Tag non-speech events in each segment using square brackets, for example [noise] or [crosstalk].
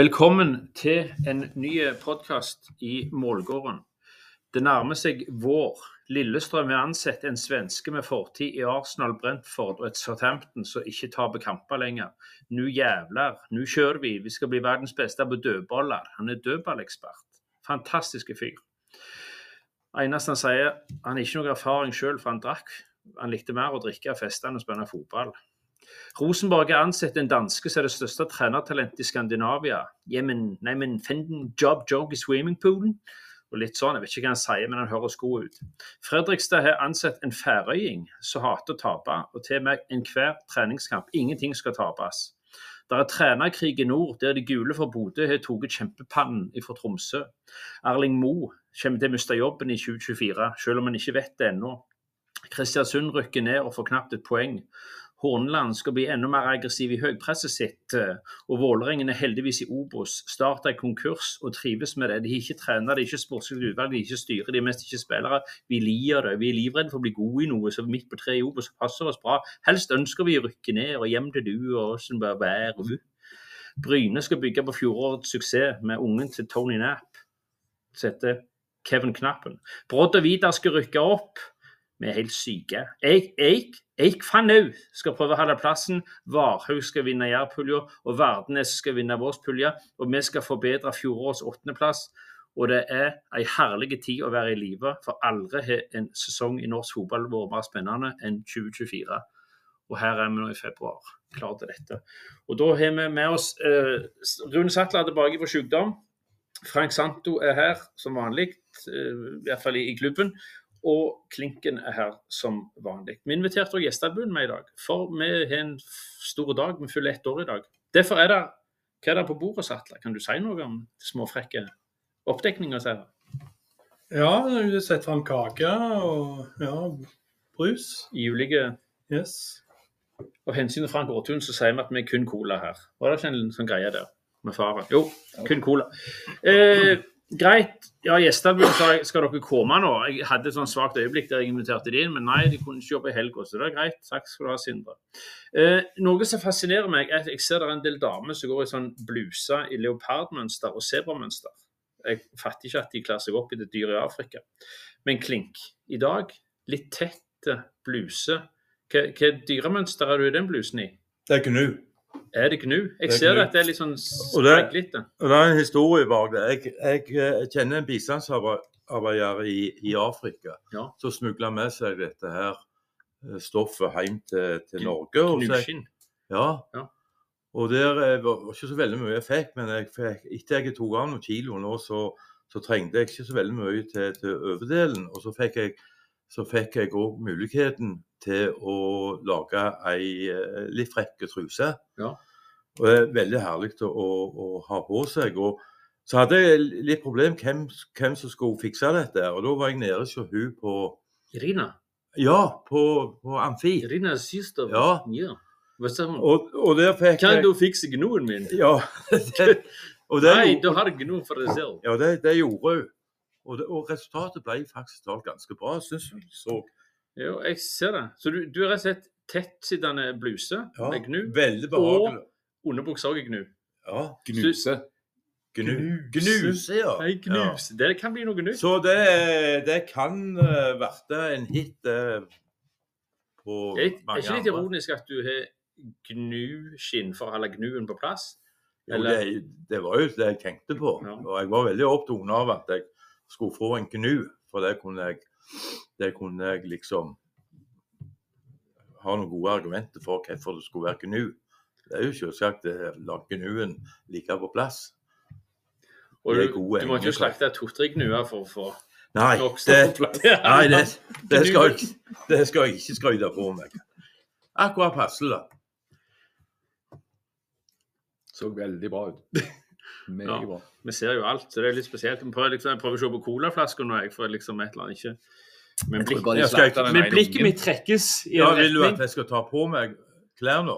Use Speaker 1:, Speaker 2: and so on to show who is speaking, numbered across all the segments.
Speaker 1: Velkommen til en ny podkast i Målgården. Det nærmer seg vår. Lillestrøm har ansett en svenske med fortid i Arsenal, Brentford og et Southampton som ikke taper kamper lenger. Nå jævler, nå kjører vi. Vi skal bli verdens beste på dødballer. Han er dødballekspert. Fantastiske fyr. Eneste han sier, han har ikke noe erfaring sjøl, for han drakk. Han likte mer å drikke, feste enn å spille fotball. Rosenborg har ansett en danske som er det største trenertalentet i Skandinavia. Jemen, nei, men Fenden job joke i swimmingpoolen. Og litt sånn, Jeg vet ikke hva han sier, men han høres god ut. Fredrikstad har ansett en færøying som hater å tape, og til og med enhver treningskamp. Ingenting skal tapes. Det er trenerkrig i nord, der de gule fra Bodø har tatt kjempepannen fra Tromsø. Erling Moe kommer til å miste jobben i 2024, selv om han ikke vet det ennå. Kristiansund rykker ned og får knapt et poeng. Horneland skal bli enda mer aggressiv i høypresset sitt. eh, Og Vålerengen er heldigvis i Obos. Start er konkurs og trives med det. De har ikke trener, de har ikke sportslig utvalg, de har ikke styre, de er mest ikke spillere. Vi liker det. Vi er livredde for å bli gode i noe, så midt på treet i Obos passer oss bra. Helst ønsker vi å rykke ned og hjem til du og åssen bør være. Bryne skal bygge på fjorårets suksess med ungen til Tony Knapp, som heter Kevin Knappen. Brodd og Vidar skal rykke opp. Vi er helt syke. Jeg, jeg, Eik Fanau skal prøve å holde plassen. Varhaug skal vinne Jærpulja, og Vardenes skal vinne vår pulje. Og vi skal forbedre fjorårets åttendeplass. Og det er ei herlig tid å være i live, for aldri har en sesong i norsk fotball vært mer spennende enn 2024. Og her er vi nå i februar, klar til dette. Og da har vi med oss eh, Rune Sattler er tilbake fra sykdom. Frank Santo er her som vanlig, eh, i hvert fall i klubben. Og Klinken er her som vanlig. Vi inviterte også gjestebunnen med i dag, for vi har en stor dag. Vi fyller ett år i dag. Derfor er det Hva er det på bordet, Sattler? Kan du si noe om småfrekke oppdekninger? jeg?
Speaker 2: Ja, du har sett fram kake og ja, brus.
Speaker 1: I ulike
Speaker 2: Yes.
Speaker 1: Av hensyn til Frank Aartun så sier vi at vi er kun cola her. Var det ikke en sånn greie der med faren? Jo, kun cola. Eh, greit. Ja, gjestene sa skal dere komme nå? Jeg hadde et sånn svakt øyeblikk der jeg inviterte de inn, men nei, de kunne ikke jobbe i helga, så det er greit. Takk skal du ha, Sindre. Eh, noe som fascinerer meg, er at jeg ser det er en del damer som går i sånn bluse i leopardmønster og sebramønster. Jeg fatter ikke at de kler seg opp i det dyret i Afrika. Men klink. I dag litt tett bluse. Hva, hva dyremønster er du i den blusen i?
Speaker 3: Det er gnu.
Speaker 1: Er det gnu? Jeg
Speaker 3: Det er
Speaker 1: ser
Speaker 3: gnu.
Speaker 1: at det er litt sånn
Speaker 3: Og
Speaker 1: spraglete.
Speaker 3: Og det er en historie bak det. Jeg, jeg, eh, kjenner en bistandsarbeider i, i Afrika
Speaker 1: Ja.
Speaker 3: som smugla med seg dette her eh, stoffet hjem til, til Norge. Og så, ja.
Speaker 1: Ja.
Speaker 3: Og der eh, var ikke så veldig mye jeg fikk, men jeg fikk, etter jeg tok av noen kilo nå, så, så trengte jeg ikke så veldig mye til, til overdelen. Og så fikk jeg så fikk jeg òg muligheten til å lage ei eh, litt frekk truse.
Speaker 1: Ja.
Speaker 3: Og det er veldig herlig å, å, ha på seg. Og så hadde jeg litt problem hvem, hvem som skulle fikse dette. Og da var jeg nede hos hun på
Speaker 1: Irina.
Speaker 3: Ja, på, på Amfi.
Speaker 1: Irina sister.
Speaker 3: Ja.
Speaker 1: ja.
Speaker 3: Og, og der fikk
Speaker 1: Kan
Speaker 3: jeg
Speaker 1: du fikse gnoen min?
Speaker 3: Ja. Det, [laughs] og det,
Speaker 1: Nei,
Speaker 3: gjorde-
Speaker 1: du har gno for deg selv.
Speaker 3: ja, det, det gjorde hun. Og, det, og resultatet ble faktisk talt ganske bra, syns jeg. Så
Speaker 1: Jo, jeg ser det. Så du, du er rett og slett tettsittende bluse
Speaker 3: ja,
Speaker 1: med gnu.
Speaker 3: veldig behagelig.
Speaker 1: Underbuksa òg er gnu.
Speaker 3: Ja,
Speaker 4: Gnuse.
Speaker 3: gnu.
Speaker 1: Gnuse,
Speaker 3: ja.
Speaker 1: Nei, gnus. Det kan bli noe
Speaker 3: gnu.
Speaker 1: nytt.
Speaker 3: Så det, det kan uh, bli en hit uh, på
Speaker 1: det er
Speaker 3: mange
Speaker 1: ikke litt ironisk at du har gnuskinn for å holde gnuen på plass?
Speaker 3: Jo, det, det var jo det jeg tenkte på.
Speaker 1: Ja.
Speaker 3: Og jeg var veldig opptatt av at jeg skulle få en gnu, for det kunne jeg, det kunne jeg liksom ha noen gode argumenter for hvorfor det skulle være gnu. Det er jo selvsagt gnuen ligge på plass.
Speaker 1: Og du, du må ikke slakte to-tre gnuer for å få
Speaker 3: Nei,
Speaker 1: nok stoff på plass. [laughs]
Speaker 3: nei det, det, skal, jeg- det skal jeg ikke skryte på meg. Akkurat passelig.
Speaker 4: Så veldig bra ut. [laughs] Meget bra.
Speaker 1: Vi ser jo alt, så det er litt spesielt. Vi prøver, liksom, jeg prøver å se på colaflasker nå, jeg, for liksom et eller annet ikke Men, blikk,
Speaker 3: Jeg
Speaker 1: men blikket mitt trekkes i en
Speaker 3: Ja,
Speaker 1: retning.
Speaker 3: vil du at jeg skal ta på meg klær nå?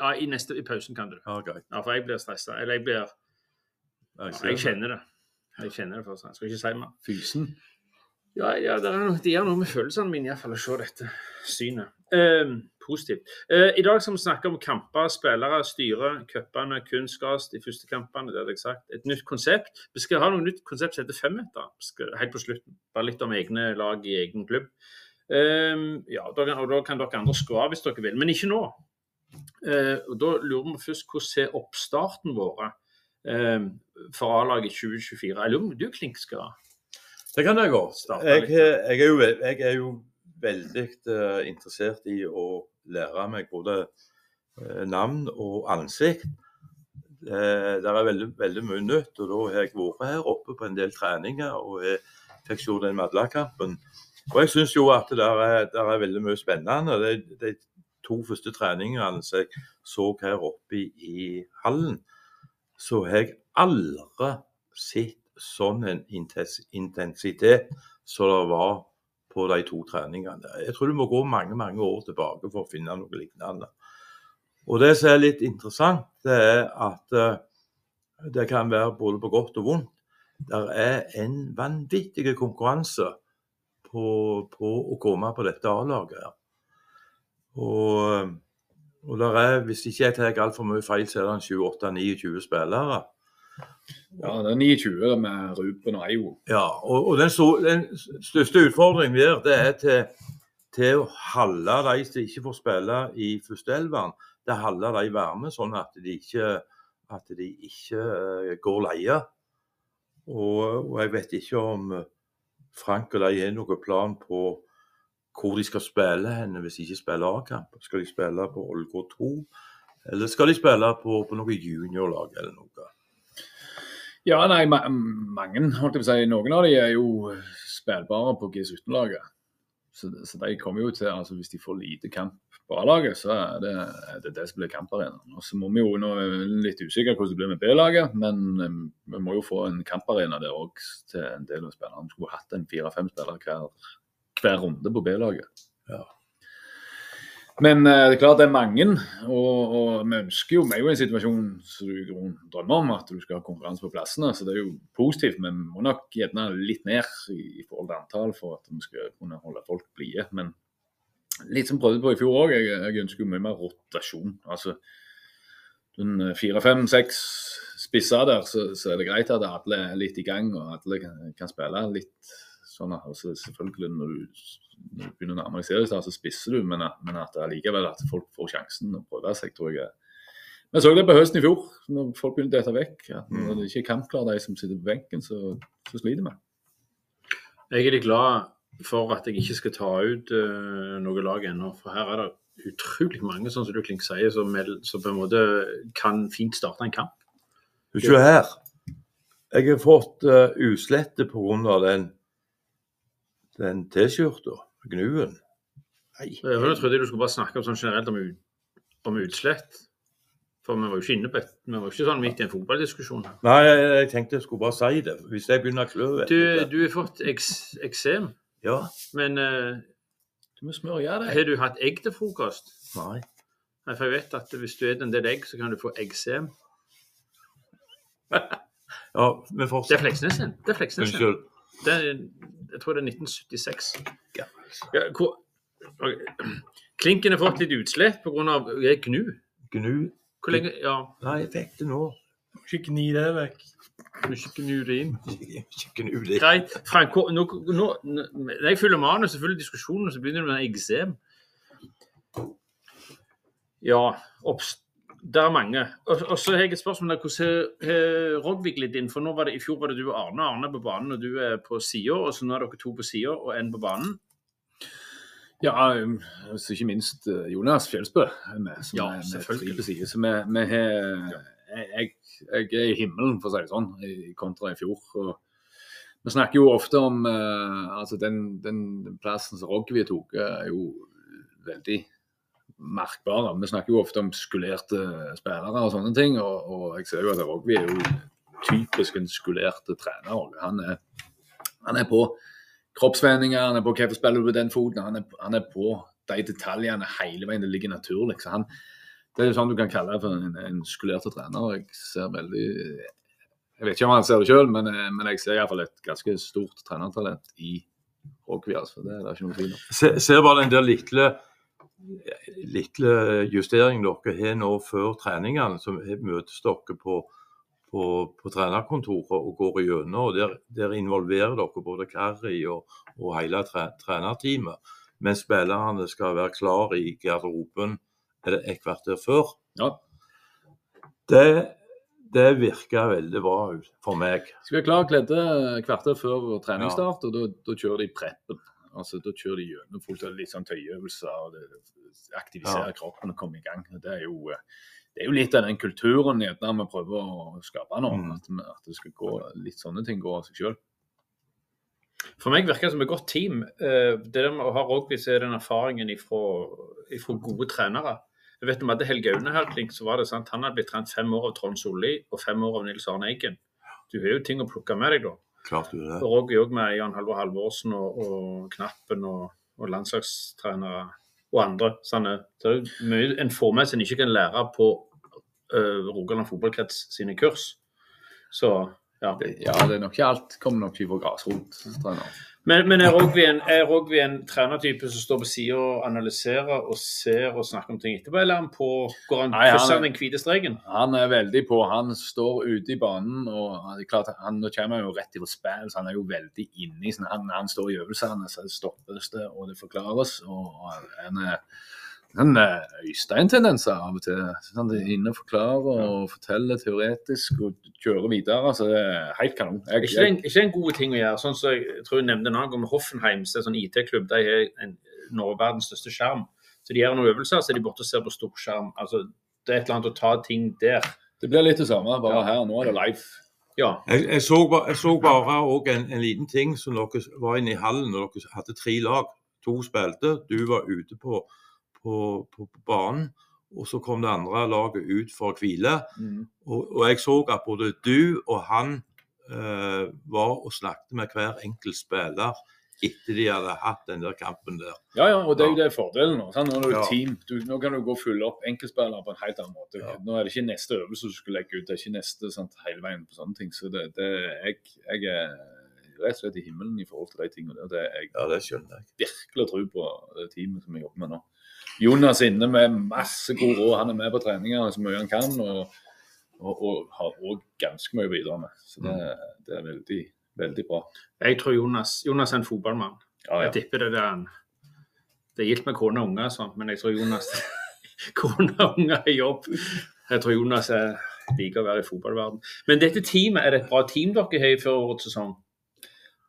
Speaker 1: Ja, i, neste, I pausen kan du.
Speaker 3: Greit.
Speaker 1: Ja, for jeg blir stressa. Eller jeg blir
Speaker 3: Jeg,
Speaker 1: ja, Jeg kjenner det. Jeg kjenner det først. Jeg skal ikke si mer.
Speaker 4: Fysen.
Speaker 1: Ja, ja det, er noe, det gjør noe med følelsene mine, iallfall, å se dette synet. Eh, positivt. Eh, I dag skal vi snakke om kamper, spillere, styre, cupene, kunstgras, de første kampene. det hadde jeg sagt. Et nytt konsept. Vi skal ha noe nytt konsept som heter femmeter, helt på slutten. Bare litt om egne lag i egen klubb. Eh, ja, da og da kan dere andre skru av hvis dere vil, men ikke nå. Eh, og Da lurer vi først hvordan ser oppstarten vår eh, for A-laget 2024? Jeg lurer på om du, Klink, skal
Speaker 3: Det kan jeg godt.
Speaker 1: Starte
Speaker 3: Jeg, jeg, er jo, jeg er jo veldig eh, interessert i å lære meg både eh, navn og ansikt. Eh, det er veldig, veldig mye nytt, og da har jeg vært her oppe på en del treninger og jeg fikk se den Madla-kampen. Og jeg syns jo at det er, det er veldig mye spennende. De, de to første treningene jeg så her oppe i, i hallen, så har jeg aldri sett sånn en intensitet som det var på de to treningene. Jeg tror du må gå mange mange år tilbake for å finne noe lignende. Og Det som er litt interessant, det er at eh, det kan være både på godt og vondt. Det er en vanvittig konkurranse på, på å komme på dette A-laget. Og, og er, hvis ikke jeg tar altfor mye feil, så er det 28-29 spillere.
Speaker 4: Ja, det er 29 med Ruben og Eio.
Speaker 3: Ja, og, og den, so- den største utfordringen der, det er til, til å holde de som ikke får spille i førsteelveren, det å holde de varme, sånn at de ikke, at de ikke eh, går leie. Og, og jeg vet ikke om Frank og de har noen plan på hvor de skal spille henne hvis de ikke spiller A-kamp. Skal de spille på Ålgård 2, eller skal de spille på, på noe juniorlag eller noe?
Speaker 4: Ja, nei, ma mange, holdt jeg på å si. Noen av de er jo spillbare på G17-laget. Så, så de kommer jo til, altså Hvis de får lite kamp på A-laget, så er det, det det som blir kamparenaen. Og Så må vi jo nå er vi litt usikre på hvordan det blir med B-laget, men um, vi må jo få en kamparena der òg til en del av spillerne. Vi skulle hatt en fire-fem spillere hver, hver runde på B-laget.
Speaker 3: Ja.
Speaker 4: Men eh, det er klart det er mange, og, og vi ønsker jo, vi er jo i en situasjon som du drømmer om, at du skal ha konkurranse på plassene. Så det er jo positivt, men vi må nok gjerne litt ned i, i forhold til antall for at vi skal kunne holde folk blide. Men litt som prøvde på i fjor òg, jeg, jeg ønsker jo mye mer rotasjon. Altså den eh, fire, fem, seks spisser der, så, så er det greit at alle er litt i gang og alle kan, kan spille litt sånn. Altså, selvfølgelig når du, når du begynner å nærme deg seriestart, så spisser du, men, men at det allikevel at folk får sjansen å prøve seg, tror jeg er Vi så det på høsten i fjor, når folk begynte å dette vekk. At når det ikke er kampklare, de som sitter på benken, så, så sliter vi.
Speaker 1: Jeg er litt glad for at jeg ikke skal ta ut uh, noe lag ennå. For her er det utrolig mange, sånn som du Klink sier, som, som på en måte kan fint starte en kamp.
Speaker 3: Du Se her. Jeg har fått uh, uslette pga. den, den T-skjorta. Gnuen. Nei.
Speaker 1: Jeg trodde du skulle bare snakke om sånn generelt om, om utslett. For vi var jo ikke inne på et, vi var ikke sånn midt i en fotballdiskusjon. her.
Speaker 3: Nei, jeg, jeg tenkte jeg skulle bare si det. Hvis jeg begynner å klø
Speaker 1: Du,
Speaker 3: du,
Speaker 1: har fått eks- eksem,
Speaker 3: Ja.
Speaker 1: men uh,
Speaker 4: Du må smøre deg.
Speaker 1: har du hatt egg til frokost?
Speaker 3: Nei.
Speaker 1: Nei, for jeg vet at hvis du spiser en del egg, så kan du få eggsem.
Speaker 3: Ja, vi
Speaker 1: Det er. Fleksnes sin. Det er Fleksnes sin.
Speaker 3: Unnskyld.
Speaker 1: Det er, jeg tror det er 1976.
Speaker 3: Ja.
Speaker 1: Hvor. Klinken har fått litt utslett pga. gnu.
Speaker 3: Gnu.
Speaker 1: Hvor lenge Ja,
Speaker 3: Nei, jeg fikk det nå.
Speaker 2: Ikke gni det vekk.
Speaker 1: ikke gnu det inn.
Speaker 3: Ikke gnu det.
Speaker 1: Greit. Frank, nå, nå, når jeg følger manus og følger diskusjonen, så begynner du med eksem. Ja, opps, det er mange. Og, så har jeg et spørsmål der. Hvordan har Rogvik litt inn? For nå var det, I fjor var det du og Arne. Arne er på banen, og du er på sida. Og så nå er dere to på sida og én på banen.
Speaker 4: Ja, um, så ikke minst uh, Jonas Fjelsbø med. Som
Speaker 1: Ja,
Speaker 4: er
Speaker 1: selvfølgelig.
Speaker 4: på side. Så vi, vi har jeg, jeg er i himmelen, for å si det sånn, i kontra i fjor. Og vi snakker jo ofte om uh, altså den, den plassen som Rogvi tok, er jo veldig merkbare. Vi snakker jo ofte om skulerte spillere og sånne ting, og, og jeg ser jo at Rogvi er jo typisk en skulerte trener. Han er, han er på kroppsvendinger, han er på hvorfor spiller du på den foten, han er, han er på de detaljene hele veien. Det ligger naturlig. Så han, det er jo sånn du kan kalle det for en, en skulerte trener. Jeg ser veldig Jeg vet ikke om han ser det sjøl, men, men jeg ser iallfall et ganske stort trenertalent i Rogvi. Altså. Det er ikke noe tvil om.
Speaker 3: Se, ser bare den der lille lille justering dere har nå før treningene, så møtes dere på, på, på trenerkontoret og går gjennom. og Der, der involverer dere både Carry og, og hele tre, trenerteamet. Men spillerne skal være klar i garderoben er et kvarter før.
Speaker 4: Ja.
Speaker 3: Det, det virker veldig bra for meg.
Speaker 4: Skal være klar kledde kvarter før treningsstart, og da, da kjører de preppen. Altså, Da kjører de gjennom av litt sånn tøyeøvelser og det, aktiviserer kroppen og kommer i gang. Det er jo, det er jo litt av den kulturen gjerne vi prøver å skape nå.
Speaker 3: Mm.
Speaker 4: At, at det skal gå litt sånne ting går av seg sjøl.
Speaker 1: For meg virker det som et godt team. Eh, Det der med å ha rugby, er den erfaringen fra gode trenere. Jeg vet om at Helge Aune her, så var det sant, Han hadde blitt trent fem år av Trond Solli og fem år av Nils Arne Eggen. Du har jo ting å plukke med deg, da.
Speaker 3: Klart du det.
Speaker 1: Og Rugby òg med Jan Halvor Halvorsen og, og Knappen og, og landslagstrenere og andre. Sånn, Det er mye en får med seg en ikke kan lære på uh, Rogaland fotballkrets sine kurs. Så ja.
Speaker 4: Ja, det er nok ikke alt kommer nok ikke fra grasrottrener.
Speaker 1: Men, men er Rogvi en, en trenertype som står på sida og analyserer og ser og snakker om ting etterpå, eller er han på, går han
Speaker 4: Nei, han
Speaker 1: han den hvite streken?
Speaker 4: Han er veldig på. Han står ute i banen. og det er klart, han, Nå kommer han jo rett fra spill, så han er jo veldig inni. i sånn, han, han står i øvelsene, så det stoppes det, og det forklares. og Han er er Øystein-tendenser av og til. Sånn, de er inne og forklarer og forteller teoretisk og kjører videre. Altså, Det er helt kanon. Jeg,
Speaker 1: ikke
Speaker 4: jeg,
Speaker 1: en, ikke en god ting å gjøre? Sånn som jeg tror jeg nevnte en annen gang Hoffenheim, som er sånn IT-klubb. De har en, Norge verdens største skjerm. Så de gjør noen øvelser, så er de borte og ser på storskjerm. Altså, det er et eller annet å ta ting der.
Speaker 4: det blir litt det samme, bare
Speaker 1: Ja.
Speaker 4: her. Nå er det live.
Speaker 1: Ja.
Speaker 3: Jeg, jeg, så, ba- jeg så bare òg en, en liten ting som dere var inne i hallen når dere hadde tre lag. To spilte, du var ute på, på, på, på banen. Og så kom det andre laget ut for å hvile.
Speaker 4: Mm.
Speaker 3: Og, og jeg så at både du og han eh, var og snakket med hver enkelt spiller etter de hadde hatt den der kampen der.
Speaker 4: Ja, ja, og det er jo det fordelen nå. Sant? Nå er det jo
Speaker 3: Ja.
Speaker 4: team. Du, nå kan du gå og fylle opp enkeltspillere på en helt annen måte.
Speaker 3: Ja.
Speaker 4: Nå er det ikke neste øvelse du skal legge ut, det er ikke neste sant, hele veien på sånne ting. Så det, det, jeg, jeg er rett og slett i himmelen i forhold til de tingene der. Det jeg
Speaker 3: Ja, det skjønner jeg.
Speaker 4: virkelig tro på det teamet som jeg jobber med nå. Jonas inne med masse god råd. Han er med på treninger så mye han kan, og, og, og har òg ganske mye å bidra med. Så det, det er veldig, veldig bra.
Speaker 1: Jeg tror Jonas, Jonas er en fotballmann.
Speaker 4: Ja,
Speaker 1: Jeg
Speaker 4: ja.
Speaker 1: tipper det der han Det er gildt med kone og unger, men jeg tror Jonas [laughs] Kone og unger er jobb. Jeg tror Jonas er liker å være i fotballverden. Men dette teamet, er det et bra team dere har før årets sesong?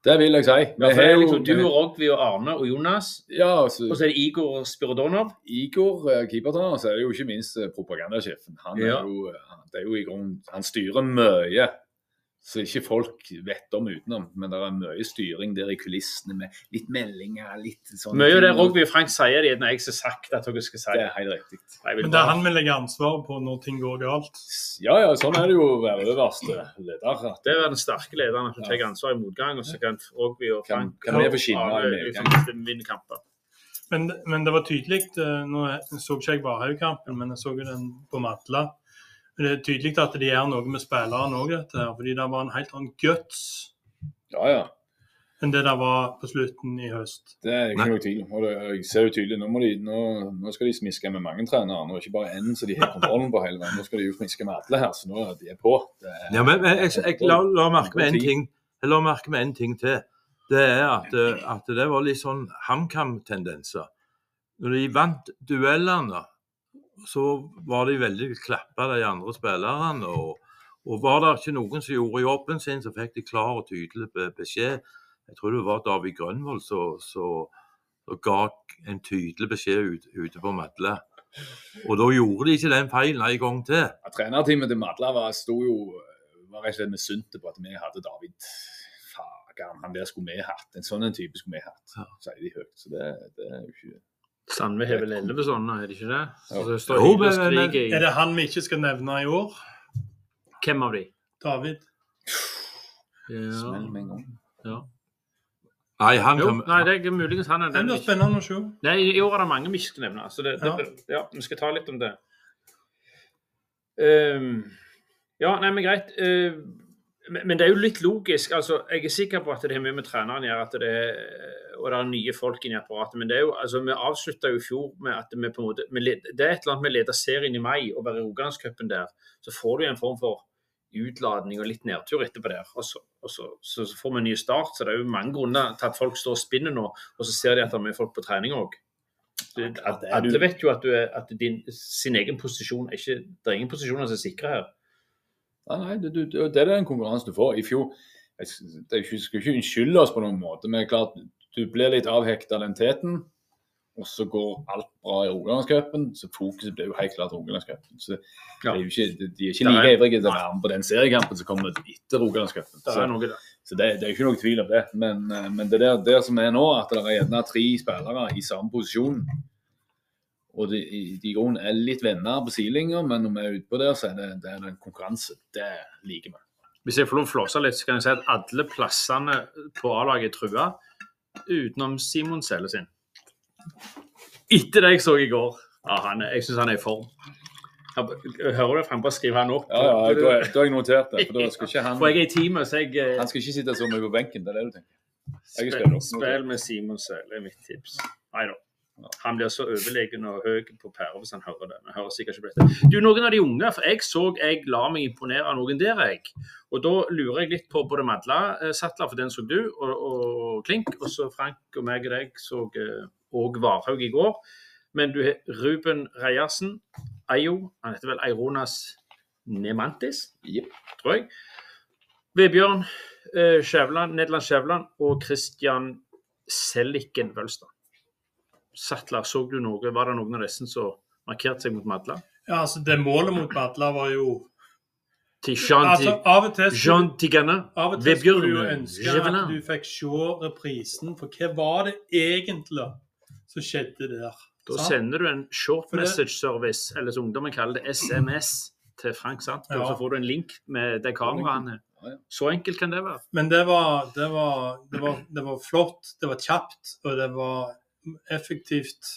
Speaker 4: Det vil jeg si.
Speaker 1: Ja, for det
Speaker 4: har
Speaker 1: liksom du og Rogvi og Arne og Jonas,
Speaker 4: ja, så,
Speaker 1: og så er det Igor Spirodonov.
Speaker 4: Igor, eh, keepertrener, så er det jo ikke minst eh, propagandasjefen. Han,
Speaker 1: Ja.
Speaker 4: eh, grunnen, han styrer mye så ikke folk vet om utenom. Men det er mye styring der i kulissene med litt meldinger, litt sånn
Speaker 1: Mye av det Rogby og Frank sier, det er når jeg har sagt at dere skal si
Speaker 4: Det
Speaker 1: det.
Speaker 4: er helt riktig.
Speaker 2: Men det er han vi legger ansvaret på når ting går galt.
Speaker 4: Ja, ja, sånn er det jo å være øverste leder. at-
Speaker 1: Det er den sterke lederen som tar ansvar i motgang, og så kan Rogby og Frank
Speaker 4: kan vi få skinne
Speaker 1: av-
Speaker 4: i
Speaker 1: vinne kamper.
Speaker 2: Men, men det var tydelig eh, Nå så ikke jeg Varhaug-kampen, men jeg så jo den på Madla. Men Det er tydelig at de gjør noe med spillerne òg, dette her. Fordi det var en helt annen guts
Speaker 4: Ja, ja.
Speaker 2: enn det det var på slutten i høst.
Speaker 4: Det er ikke noe tvil om. Og det, jeg ser jo tydelig, nå, må de, nå, nå skal de smiske med mange trenere. Nå er det ikke bare én som de har kontrollen på hele veien. Nå skal de jo smiske med alle her, så nå er de på. Det
Speaker 3: Ja, men, jeg, jeg, jeg la, la merke med en ting jeg la merke med én ting til. Det er at, eh, at det var litt sånn HamKam-tendenser. Når de vant duellene, så var de veldig klappa, de andre spillerne. Og, og var det ikke noen som gjorde jobben sin, så fikk de klar og tydelig beskjed. Jeg tror det var David Grønvold som ga en tydelig beskjed ut, ute på Madla. Og da gjorde de ikke den feilen en gang til.
Speaker 4: Ja, trenerteamet til Madla var, sto jo, var rett og slett misunte på at vi hadde David Fagan. Han der skulle vi hatt. En sånn type skulle vi hatt, sier de høyt. Så det, det er jo ikke
Speaker 1: Sandve har vel elleve sånne, er det ikke det? Så det står
Speaker 3: Jo, men-
Speaker 1: i
Speaker 2: Er det han vi ikke skal nevne i år?
Speaker 1: Hvem av de?
Speaker 2: David?
Speaker 4: smell med en gang.
Speaker 1: ja.
Speaker 3: Nei, han
Speaker 1: Jo,
Speaker 3: kan,
Speaker 1: nei, det er muligens han er
Speaker 2: Det
Speaker 1: den.
Speaker 2: blir spennende å se.
Speaker 1: Nei, i år er det mange vi ikke skal nevne. Så det, det,
Speaker 2: Ja.
Speaker 1: ja. vi skal ta litt om det. Ehm, ja, nei, men greit. Uh, Men det er jo litt logisk. altså Jeg er sikker på at det har mye med treneren å gjøre, og det er nye folk inn i apparatet. Men det er jo, altså vi avslutta jo i fjor med at vi på en måte led, Det er et eller annet med å lede serien i mai og være i Rogalandscupen der. Så får du en form for utladning og litt nedtur etterpå der. Og, så, og så, så, så får vi en ny start. Så det er jo mange grunner til at folk står og spinner nå, og så ser de at det er mye folk på trening òg. Alle vet jo at, du er, at din, sin egen posisjon er ikke Det er ingen posisjoner som er sikre her.
Speaker 4: Nei, nei du, du, det er den konkurransen du får. I fjor jeg skal det ikke- unnskylde oss på noen måte, men det klart, du blir litt avhekta av den teten. Og så går alt bra i Rogalandscupen, så fokuset blir jo helt klart Rogalandscupen. Så det
Speaker 1: Ja.
Speaker 4: er ikke, de, de er ikke like ivrige til å være med på den seriekampen som kommer etter Rogalandscupen.
Speaker 1: Det
Speaker 4: Så,
Speaker 1: der.
Speaker 4: så det, det er ikke noe tvil om det. Men, eh, men det der, der som er nå, at det er gjerne tre spillere i samme posisjon, og de, de grunnen er litt venner på sidelinja, men når vi er ute på der, så er det, det er en konkurranse. Det liker vi.
Speaker 1: Hvis jeg får lov å flåse litt, så kan jeg si at alle plassene på A-laget er trua, utenom Simon Selle sin. Etter det jeg så i går. Ja, han jeg syns han er i form. Hører du frempå skriver han opp?
Speaker 4: Ja, ja, da har jeg- notert det. For da skal ikke han [laughs]
Speaker 1: For jeg er i teamet, så jeg eh,
Speaker 4: Han skal ikke sitte så mye på benken, det er det du tenker?
Speaker 1: spill, spill med Simon Selle er mitt tips. Nei da. Han blir så overlegen og høy på pæra hvis han hører det. Men hører sikkert ikke på dette. Du, noen av de unge, for jeg så jeg la meg imponere av noen der, jeg. Og da lurer jeg litt på både Madla eh, Sattler, for den så du, og, og Klink. Og så Frank og meg og deg så eh, og Varhaug i går. Men du har Ruben Reiersen, Ayo, han heter vel Eironas Nemantis,
Speaker 4: yep.
Speaker 1: tror jeg. Vebjørn eh, Skjævland, Nederland Skjævland og Christian Selliken Vølstad. Sattler, så du noe? Var det noen av disse som markerte seg mot Madla?
Speaker 2: Ja, altså Det målet mot Madla var jo
Speaker 1: Til Jean,
Speaker 2: altså, Av og til
Speaker 1: Jean Tigana,
Speaker 2: av og til skulle du jo ønske at du fikk se reprisen, for hva var det egentlig som skjedde der?
Speaker 1: Da
Speaker 2: sant?
Speaker 1: sender du en short message service, eller som ungdommen kaller det, SMS, til Frank Sandberg.
Speaker 2: Ja.
Speaker 1: Så får du en link med det kameraet.
Speaker 4: Ja, ja.
Speaker 1: Så enkelt kan det være.
Speaker 2: Men det var, det, var, det, var, det var flott, det var kjapt, og det var effektivt.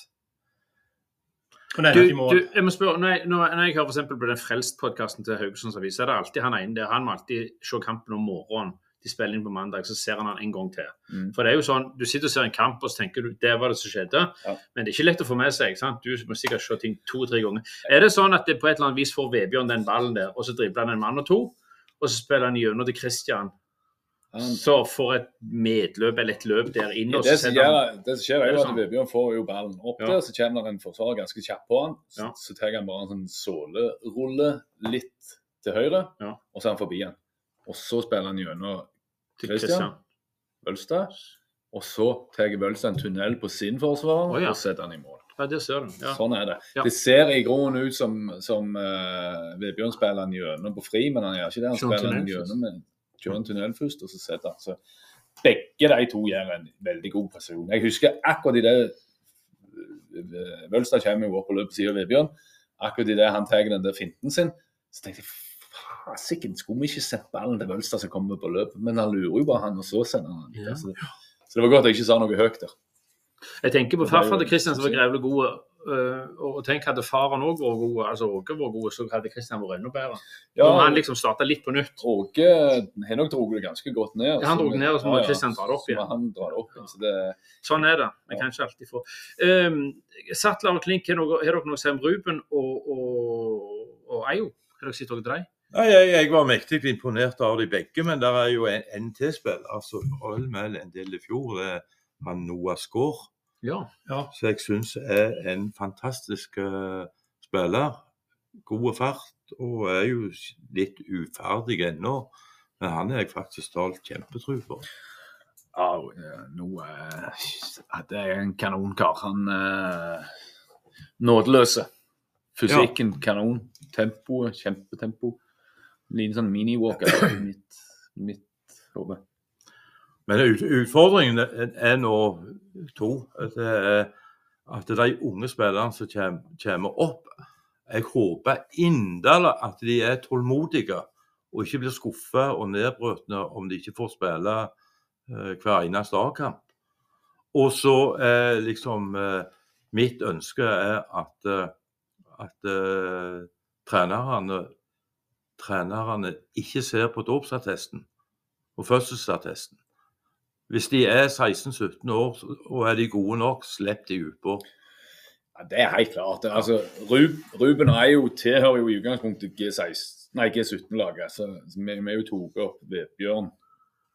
Speaker 1: Du, du, jeg må spørre, når jeg, når når jeg hører for eksempel på den Frelst-podkasten til Haugesunds Avis, så er det alltid han ene der. Han må alltid se kampen om morgenen. De spiller inn på mandag, så ser han han en gang til.
Speaker 4: Mm.
Speaker 1: For det er jo sånn, Du sitter og ser en kamp og så tenker du, det var det som skjedde.
Speaker 4: Ja.
Speaker 1: Men det er ikke lett å få med seg. sant? Du må sikkert se ting to-tre ganger. Er det sånn at det på et eller annet vis får Vebjørn den ballen der, og så dribler han en mann og to, og så spiller han gjennom til Christian,
Speaker 4: Han,
Speaker 1: så får et medløp eller et løp der inn, og
Speaker 4: det, som
Speaker 1: setter
Speaker 4: det som skjer, er jo at
Speaker 1: sånn?
Speaker 4: Vebjørn får jo ballen opp
Speaker 1: Ja.
Speaker 4: der, så kommer det en forsvarer ganske kjapt på han. Så,
Speaker 1: Ja.
Speaker 4: så tar han bare en sånn sålerulle litt til høyre,
Speaker 1: Ja.
Speaker 4: og så er han forbi han. Og så spiller han gjennom Christian. Bølstad. Og så tar Bølstad en tunnel på sin forsvarer
Speaker 1: oh,
Speaker 4: og setter han i mål.
Speaker 1: Ja, det ser du. Ja.
Speaker 4: Sånn er det.
Speaker 1: Ja.
Speaker 4: Det ser i grunnen ut som, som uh, Vebjørn spiller han gjennom på fri, men han gjør ikke det. Han spiller han gjennom kjører en tunnel først, og så setter han. Så begge de to gjør en veldig god prestasjon. Jeg husker akkurat i det eh, Vølstad kommer jo opp på siden av Vebjørn. Akkurat i det han tar den der finten sin, så tenkte jeg fasiken, skulle vi ikke sett ballen til Vølstad som kommer på løpet? Men han lurer jo bare han, og så sender han den.
Speaker 1: Ja.
Speaker 4: Så, så det var godt jeg ikke sa noe høyt der.
Speaker 1: Jeg tenker på farfar til Kristian som var grevlig god. øh, og tenk hadde faren òg vært god, altså Åge vært god, så hadde Kristian vært enda bedre. Om han liksom starta litt på nytt.
Speaker 4: Åge har nok dratt det ganske godt ned.
Speaker 1: Ja, han
Speaker 4: dro
Speaker 1: det ned, og så må Kristian dra det opp
Speaker 4: så
Speaker 1: igjen.
Speaker 4: Han drar det opp. Så det,
Speaker 1: Sånn er det. Vi
Speaker 4: Ja.
Speaker 1: kan ikke alltid få um, Sattler og Klink, har dere noe å si om Ruben og, og, og Eio? Har dere sett noe til dem?
Speaker 3: Nei, jeg, jeg var mektig imponert av de begge, men det er jo en, en til spiller altså, Øl med en del i fjor. Det er han Noah Skaar.
Speaker 1: Ja.
Speaker 2: Ja.
Speaker 3: som jeg syns er en fantastisk eh, spiller. God fart, og er jo litt uferdig ennå. Men han er jeg faktisk stolt kjempetro på.
Speaker 4: ja, eh, nå eh, ja, Det er en kanonkar. Han uh, nådeløse. Fysikken kanon. Tempoet, kjempetempo. Liten sånn mini-walker i mitt, mitt hode.
Speaker 3: Men ut, utfordringen er, nå to. Det er, at de unge spillerne som kommer opp Jeg håper inderlig at de er tålmodige og ikke blir skuffa og nedbrutne om de ikke får spille eh, hver eneste A-kamp. Og så er liksom eh, Mitt ønske er at, eh, at eh, trenerne trenerne ikke ser på dåpsattesten og fødselsattesten. Hvis de er 16-17 år og er de gode nok, slipp de utpå.
Speaker 4: Ja, det er helt klart. Altså, Ruben er jo, tilhører jo i utgangspunktet G16, nei, G17-laget. Så, så vi, vi er jo tatt opp Vebjørn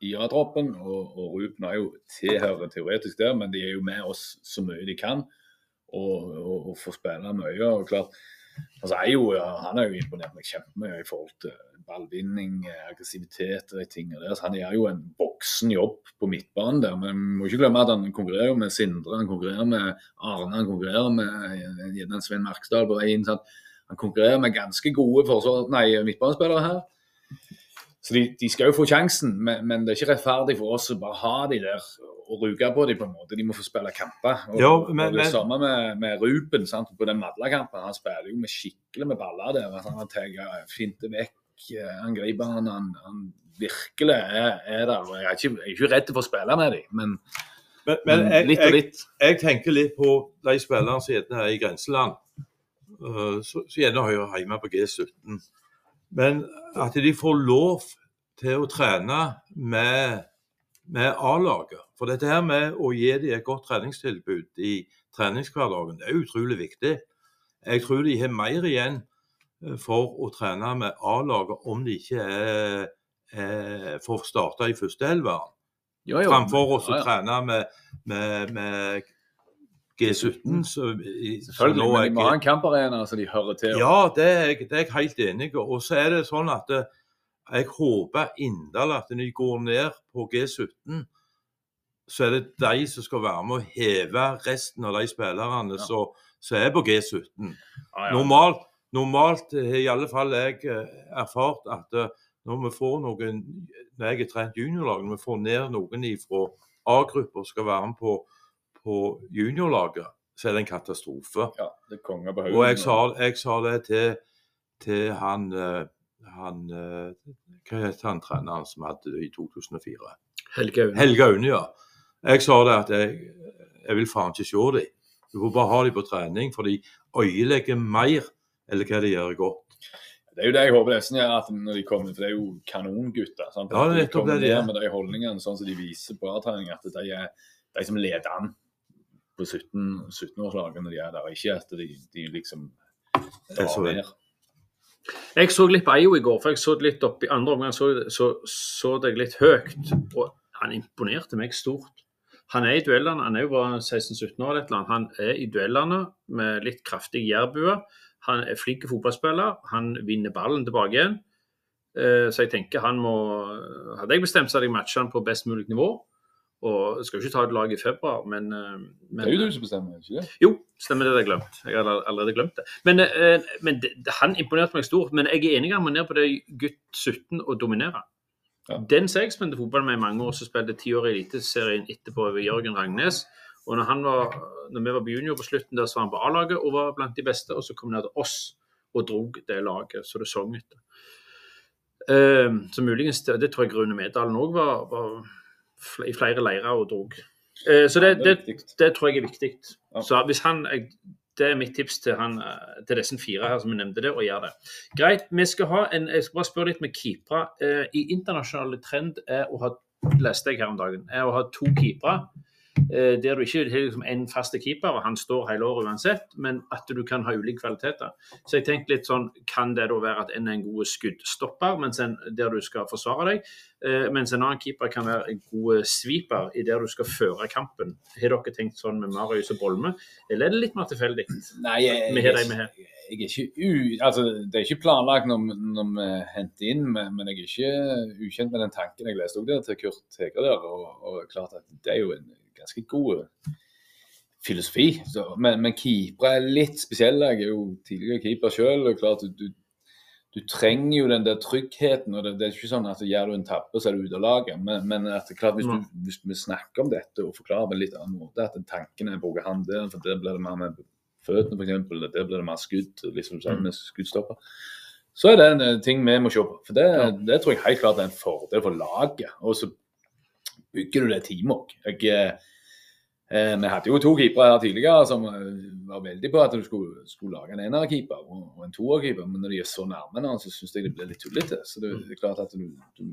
Speaker 4: i A-troppen, og, og Ruben er jo tilhører teoretisk der, men de er jo med oss så mye de kan. Og, og, og får spille mye. og klart, altså, er jo, Han har jo imponert meg kjempemye i forhold til ballvinning, aggressivitet og de tingene der. Så han gjør jo en voksen jobb på midtbanen der. Men vi må ikke glemme at han konkurrerer med Sindre, han konkurrerer med Arne, han konkurrerer med gjerne Svein Marksdal på vei inn. Han konkurrerer med ganske gode forsvar, nei, midtbanespillere her. Så de, de skal jo få sjansen, men, men, det er ikke rettferdig for oss å bare ha de der og ruge på dem på en måte. De må få spille kamper. Og,
Speaker 3: Jo,
Speaker 4: og det
Speaker 3: men-
Speaker 4: samme med, med Ruben sant? på den Madla-kampen. Han spiller jo med skikkelig med baller der. Altså, han tar finte vekk eh, angriperen. Han, han virkelig er, er der. og Jeg er, ikke, jeg er ikke redd for å spille med dem, men,
Speaker 3: Men, men jeg,
Speaker 4: litt og litt.
Speaker 3: jeg tenker litt på de spillerne som gjerne er i grenseland, uh, som gjerne hører hjemme på G17. Men at de får lov til å trene med, med A-laget. For dette her med å gi dem et godt treningstilbud i treningshverdagen, det er utrolig viktig. Jeg tror de har mer igjen eh, for å trene med A-laget om de ikke er, er, får starte i førsteelveren framfor oss å trene med, med, med G17. Så, i- så
Speaker 4: Selvfølgelig, men de må ha en kamparena så de hører til.
Speaker 3: Ja, det er, jeg, det er jeg helt enig i. Og så er det sånn at det, jeg håper inderlig at når de går ned på G17, så er det de som skal være med å heve resten av de spillerne
Speaker 4: Ja.
Speaker 3: som er på G17.
Speaker 4: Ah, ja.
Speaker 3: Normalt, normalt har i alle fall jeg eh, erfart at eh, når vi får noen Når jeg har trent juniorlag, når vi får ned noen fra A-grupper skal være med på, på juniorlaget, så er det en katastrofe.
Speaker 4: Ja, det er konge på haugen.
Speaker 3: Og jeg sa, jeg sa det til, til han, eh, han eh, Hva het han treneren som hadde det i 2004?
Speaker 1: Helge Aune.
Speaker 3: Helge Aune, ja. Jeg sa det at jeg, jeg vil faen ikke se dem. Du får bare ha dem på trening, for de øyelegger mer enn hva de gjør godt.
Speaker 4: Det er jo det jeg håper nesten gjør at når de kommer, for det er jo kanongutter. sant?
Speaker 3: Ja, det er
Speaker 4: de
Speaker 3: nettopp
Speaker 4: kommer
Speaker 3: det de er.
Speaker 4: ned med de holdningene sånn som de viser på A-trening, at de er de som leder an på 17 17-årslaget når de er der, ikke at de, de liksom drar ned.
Speaker 1: Jeg så litt på Eio i går, for jeg så det litt opp i andre omgang så, så, så det litt høyt. Og han imponerte meg stort. Han er i duellene, han er jo bare 16-17 år, eller et eller annet. han er i duellene med litt kraftig jærbue. Han er flink fotballspiller, han vinner ballen tilbake igjen. Eh, Så jeg tenker han må Hadde jeg bestemt, så hadde jeg matcha han på best mulig nivå. Og jeg skal jo ikke ta et lag i februar, men, eh, men
Speaker 4: Det er jo du som bestemmer, ikke det?
Speaker 1: jo, stemmer det. Det har jeg glemt. Jeg har allerede glemt det. Men, eh, men det, han imponerte meg stort. Men jeg er enig han må ned på det gutt 17 og dominere.
Speaker 4: Ja.
Speaker 1: Den som jeg spilte fotball med i mange år, som spilte ti år i Eliteserien etterpå over Jørgen Rangnes. Og når, han var, når vi var på junior på slutten, der så var han på A-laget og var blant de beste. Og så kom han ned til oss og drog det laget så det sang etter. Eh, så muligens det, tror jeg Rune Medalen òg var, var i flere leirer og drog. Uh, så det, det, det tror jeg er viktig. Så hvis han, jeg, Det er mitt tips til, han, til disse fire her som jeg nevnte det, å gjøre det. Greit, vi skal ha en, Jeg skal bare spørre litt med keepere. Eh, I internasjonale trend er å ha leste jeg her om dagen, er å ha to keepere. Eh, der du ikke har liksom en faste keeper, og han står hele året uansett, men at du kan ha ulike kvaliteter. Så jeg tenkte litt sånn, Kan det da være at en er en god skuddstopper mens en, der du skal forsvare deg, eh, mens en annen keeper kan være en god sweeper i der du skal føre kampen? Har dere tenkt sånn med Marius og Bolme, eller er det litt mer tilfeldig?
Speaker 4: Nei, jeg,
Speaker 1: jeg, her.
Speaker 4: jeg er ikke u... Altså, det er ikke planlagt når, når vi henter inn, men men jeg er ikke ukjent med den tanken jeg leste også der til Kurt Heger der. Og, og klart at det er jo en ganske god filosofi. Så, men, men keepere er litt spesielle. Jeg er jo tidligere keeper sjøl. Du, du, du trenger jo den der tryggheten. og Det, det er ikke sånn at gjør du en tabbe, så er du ute av laget. Men, men at klart hvis, du, hvis vi snakker om dette og forklarer på en litt annen måte, at tanken er å bruke han der, for der blir det mer med føttene f.eks., der blir det mer skudd, liksom sånn med skuddstopper. Så er det en eh, ting vi må se på. For det,
Speaker 1: Ja.
Speaker 4: det tror jeg helt klart er en fordel for laget. Og så bygger du det teamet òg. Jeg, Eh, vi hadde jo to keepere her tidligere som eh, var veldig på at du skulle, skulle lage en enerkeeper og, og en toerkeeper, men når de er så nærme nå, så syns jeg det blir litt tullete. Så det, det er klart at du, du,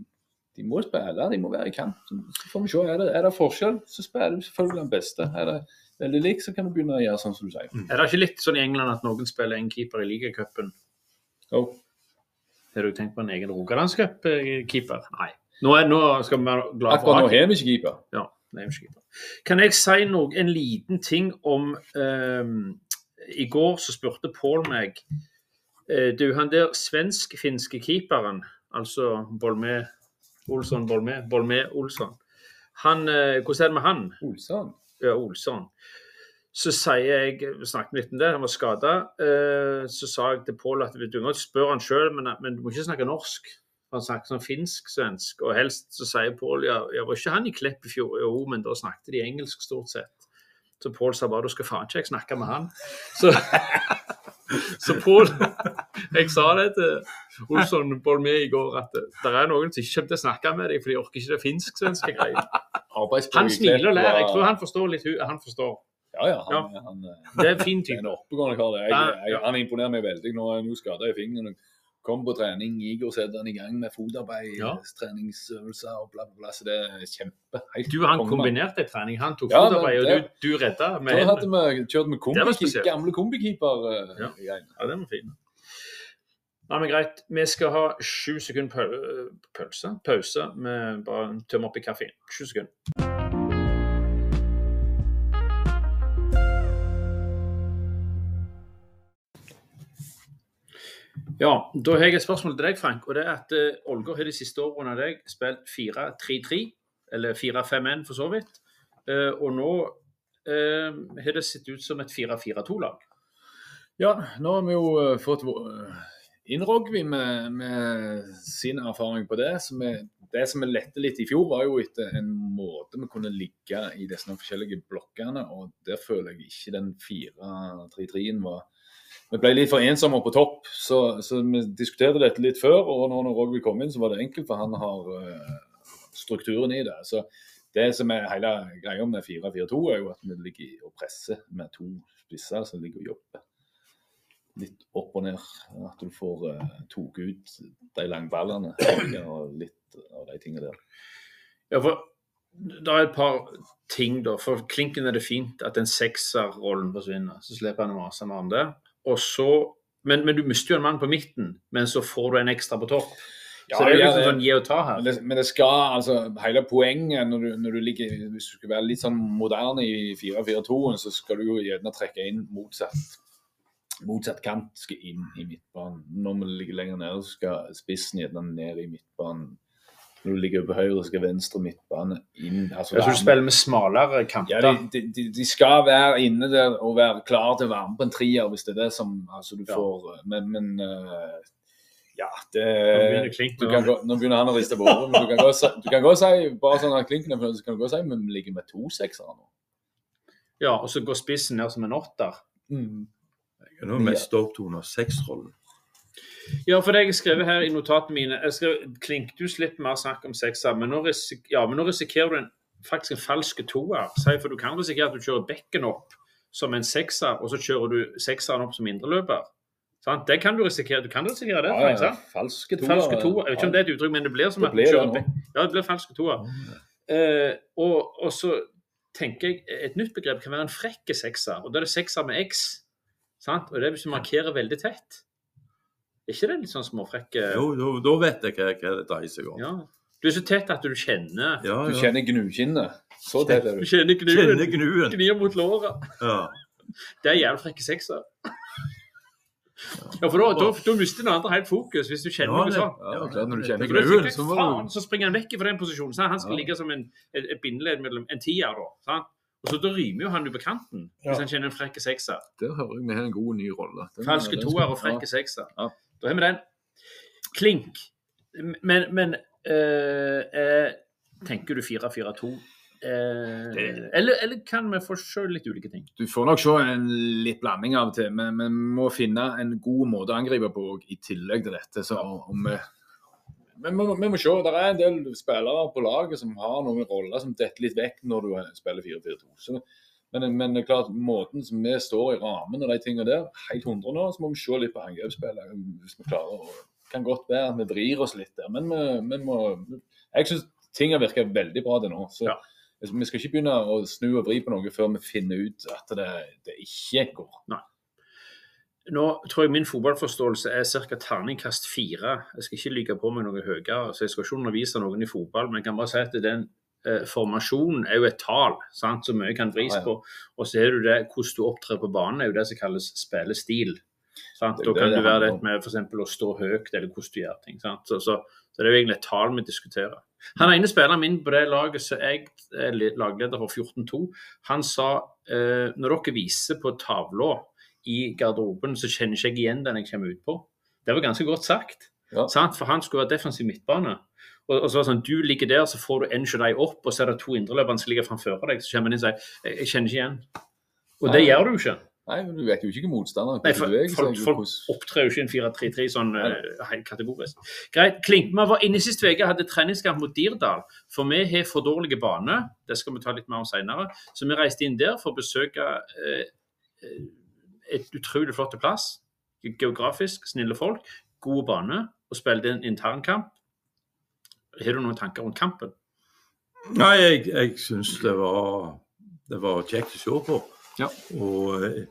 Speaker 4: de må spille, de må være i kant. Så, får vi se. Er det, er det forskjell, så spiller du selvfølgelig den beste. Er det veldig lik, så kan du begynne å gjøre sånn som du sier.
Speaker 1: Er det ikke litt sånn i England at noen spiller en keeper i ligacupen?
Speaker 4: Jo.
Speaker 1: Har du tenkt på en egen Rogalandscup-keeper? Nei. Nå, er, nå skal vi være glad for
Speaker 4: Akkurat nå har vi ikke keeper.
Speaker 1: Ja, keeper. Kan jeg si noe, en liten ting om ehm, I går så spurte Pål meg eh, Du, han der svensk-finske keeperen, altså Bolme Olsson Bolme, Bolme Olsson han, eh, Hvordan er det med han?
Speaker 4: Olsson.
Speaker 1: Ja, Olsson. Så sier jeg vi snakket litt om det, han var skada. så sa jeg til Pål at du må spørre han sjøl, men, men du må ikke snakke norsk. Han snakket sånn finsk-svensk, og helst så sier Pål ja, ja, var ikke han i Klepp i fjor? Jo, men da snakket de engelsk stort sett. Så Pål sa bare du skal faen ikke jeg snakke med han. Så, [laughs] så Pål [laughs] Jeg sa det til Olsson Bolmé i går, at det, er noen som ikke kommer til å snakke med deg, for de orker ikke det finsk-svenske greiene. Han smiler og ler. Jeg tror han forstår litt. Han forstår.
Speaker 4: Ja, ja. Han, han, eh,
Speaker 1: Det er en fin [laughs]
Speaker 4: er en oppegående kar. Jeg,
Speaker 1: Ja,
Speaker 4: jeg,
Speaker 1: ja.
Speaker 4: han imponerer meg veldig. Nå er han jo skada i fingeren. Kom på trening, Igor setter han i gang med fotarbeid,
Speaker 1: Ja.
Speaker 4: treningsøvelser og bla, bla, bla. Så det er kjempe. Helt
Speaker 1: Du han kombinerte trening. Han tok
Speaker 4: Ja, fotarbeid,
Speaker 1: fotarbeid, og du, du redda med
Speaker 4: Da hadde vi kjørt med kombi, gamle kombikeeper. eh,
Speaker 1: Ja.
Speaker 4: greiene.
Speaker 1: Ja, den var fin. Nei, men greit. Vi skal ha sju sekunder pølse. Pause. Vi bare tømmer opp i kaffen. Sju sekunder. Ja, da har jeg et spørsmål til deg, Frank. og det er at eh, Ålgård har de siste årene av deg spilt 4-3-3, eller 4-5-1 for så vidt. Eh, og nå eh, har det sett ut som et 4-4-2-lag.
Speaker 4: Ja, nå har vi jo eh, fått innrogg med, med sin erfaring på det. Så vi, det som vi lette litt i fjor, var jo etter en måte vi kunne ligge i disse forskjellige blokkene. Og der føler jeg ikke den 4-3-3-en var Vi ble litt for ensomme på topp, så, så vi diskuterte dette litt før. Og når Rogby kom inn, så var det enkelt, for han har uh, strukturen i det. Så det som er hele greia med 4-4-2, er jo at vi ligger og presser med to spisser som ligger og jobber litt opp og ned. At du får uh, tok ut de langballene og litt av de tingene der.
Speaker 1: Ja, for det er et par ting, da. For Klinken er det fint at den sekserrollen forsvinner. Så slipper han å mase med han der. Og så, men, men du mister jo en mann på midten, men så får du en ekstra på topp. så det er jo liksom sånn gi og ta her.
Speaker 4: Men det, skal, altså hele poenget når du, når du ligger Hvis du skal være litt sånn moderne i 4-4-2-en, så skal du jo gjerne trekke inn motsatt motsatt kant skal inn i midtbanen. Når vi ligger lenger nede, skal spissen gjerne ned i midtbanen. Når du ligger på høyre, så skal venstre midtbane inn. Altså,
Speaker 1: Jeg tror du spiller med smalere kanter.
Speaker 4: Ja, de, de, de, skal være inne der og være klare til å være med på en trier, hvis det er det som altså, du
Speaker 1: Ja.
Speaker 4: får Men, men uh, ja, det
Speaker 1: Nå begynner
Speaker 4: gå, Nå han å riste på hodet. Men du kan godt si, du kan si bare sånn at Klinken er fornøyd, så kan du godt si men vi ligger med to seksere nå.
Speaker 1: Ja, og så går spissen ned som en åtter.
Speaker 3: Jeg er nå mest opptatt av seksrollen.
Speaker 1: Ja, for det jeg har skrevet her i notatene mine jeg skrev, Klink, du slipper mer snakk om sekser, men nå, risik ja, men nå risikerer du en, faktisk en falsk toer. For du kan risikere at du kjører bekken opp som en sekser, og så kjører du sekseren opp som indreløper. Sant? Det kan du risikere. Du kan risikere det. Ja,
Speaker 4: falske toer.
Speaker 1: Falske toer. Jeg vet ikke om det er et uttrykk, men det blir som
Speaker 4: Det
Speaker 1: at du kjører
Speaker 4: nå.
Speaker 1: Ja, det blir falske toer. Eh, og, og så tenker jeg et nytt begrep kan være en frekke sekser. Og da er det sekser med X. Sant? Og det er hvis du markerer veldig tett. Er ikke det litt sånn småfrekke
Speaker 3: Jo, da, vet jeg hva, hva det dreier seg om.
Speaker 1: Ja. Du er så tett at du kjenner
Speaker 3: Ja,
Speaker 4: Du kjenner gnukinnet. Så tett er
Speaker 1: Du
Speaker 4: du.
Speaker 1: kjenner
Speaker 3: Kjenner
Speaker 1: gnuen.
Speaker 3: gnuen.
Speaker 1: Gnir mot låret.
Speaker 3: Ja.
Speaker 1: Det er jævlig frekke sekser. Ja, for da, da, da mister den andre helt fokus, hvis du kjenner
Speaker 3: Ja,
Speaker 1: noe sånt.
Speaker 4: Ja, klart, når du kjenner
Speaker 1: For
Speaker 4: gnuen,
Speaker 1: jeg,
Speaker 4: så må
Speaker 1: faen,
Speaker 4: du
Speaker 1: så springer han vekk fra den posisjonen. Sant? han skal
Speaker 4: Ja.
Speaker 1: ligge som en, et, et bindeledd mellom en tier. da, sant? Og så Da rymer jo han over kanten
Speaker 2: Ja.
Speaker 1: hvis han kjenner en frekke sekser.
Speaker 4: Der hører jeg vi har en god ny rolle.
Speaker 1: Falske toer og frekke sekser.
Speaker 4: Ja.
Speaker 1: Da har vi den. Klink. Men, men øh, øh, tenker du 4-4-2? Eh, eller, eller kan vi få se litt ulike ting?
Speaker 4: Du får nok se en litt blanding av og til, men vi må finne en god måte å angripe på i tillegg til dette. Så om vi men vi, må- vi må se. Det er en del spillere på laget som har noen roller som detter litt vekk når du spiller 4-4-2. Men, men det er klart, måten som vi står i rammen og de tingene der, helt 100 nå, så må vi se litt på angrepsspillet. Hvis vi klarer å kan godt være at vi vrir oss litt der, men vi, vi må Jeg syns ting har virka veldig bra til nå. så
Speaker 1: Ja.
Speaker 4: Vi skal ikke begynne å snu og vri på noe før vi finner ut at det, det ikke går.
Speaker 1: Nå tror jeg min fotballforståelse er ca. terningkast fire. Jeg skal ikke lyve på meg noe høyere, så jeg skal ikke undervise noen i fotball, men jeg kan bare si at den eh, formasjonen er jo et tall sant, som mye kan vris på. Og så er jo det hvordan du opptrer på banen, er jo det som kalles spillestil. Sant? Da kan
Speaker 4: det
Speaker 1: være det med f.eks. å stå høyt, eller hvordan du gjør ting. Sant? Så, så, så det er jo egentlig et tall vi diskuterer. Han ene spilleren min på det laget som jeg er lagleder for 14-2, han sa eh, når dere viser på tavla i garderoben, så kjenner ikke jeg igjen den jeg kommer ut på. Det var ganske godt sagt.
Speaker 4: Ja.
Speaker 1: Sant? For han skulle være defensiv midtbane. Og, så var det sånn, Du ligger der, så får du en deg opp, og så er det to indreløpere som ligger framfor deg. Så kommer han inn og sier jeg, jeg kjenner ikke igjen. Og det gjør du ikke.
Speaker 4: Nei, men Du vet jo ikke motstanderen.
Speaker 1: Nei, for,
Speaker 4: beveger
Speaker 1: folk, folk opptrer jo ikke i en 4-3-3 sånn uh, kategorisk. Greit. Klinkma var inne sist uke, hadde treningskamp mot Dirdal. For vi har for dårlige bane, det skal vi ta litt mer om senere. Så vi reiste inn der for å besøke eh, et utrolig flott plass. Geografisk, snille folk, gode bane, og spilte en internkamp. Har du noen tanker rundt kampen?
Speaker 3: Nei, jeg, jeg syns det var, det var kjekt å se på.
Speaker 4: Ja.
Speaker 3: Og eh,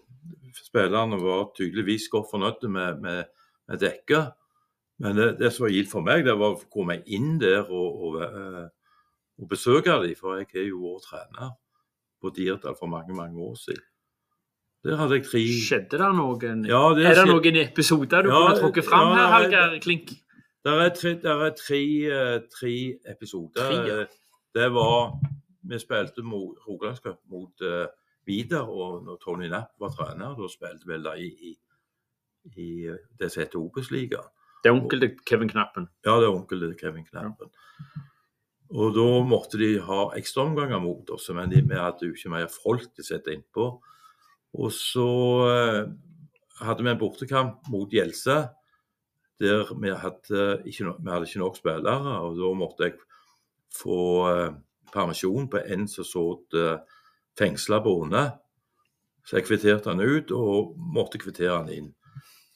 Speaker 3: spillerne var tydeligvis godt fornøyd med, med, med dekket. Men det, det som var gildt for meg, det var å komme inn der og, og, eh, og besøke dem. For jeg er jo vært trener på Dirdal for mange, mange år siden. Der hadde jeg tre
Speaker 1: Skjedde det noen
Speaker 3: Ja, det
Speaker 1: Er det
Speaker 3: skje-
Speaker 1: noen episoder du
Speaker 3: Ja,
Speaker 1: kunne trukket fram
Speaker 3: ja,
Speaker 1: her, Hallgeir Klink?
Speaker 3: Der er tre, der er tre, eh, tre episoder.
Speaker 1: Tre, ja.
Speaker 3: Det var Vi spilte Rogalandscup mot uh, Vidar, og når Tony Napp var trener, da spilte vi da i, i, i eh, det som heter Obos-ligaen.
Speaker 1: Det er onkel til Kevin Knappen.
Speaker 3: Ja, det er onkel til Kevin Knappen. Og da måtte de ha ekstraomganger mot oss, men de, vi hadde jo ikke mer folk til å sette innpå. Og så eh, hadde vi en bortekamp mot Gjelsa, der vi hadde ikke, vi hadde ikke nok spillere. Og da måtte jeg få eh, permisjon på en som satt uh, fengsla bonde. Så jeg kvitterte han ut, og måtte kvittere han inn.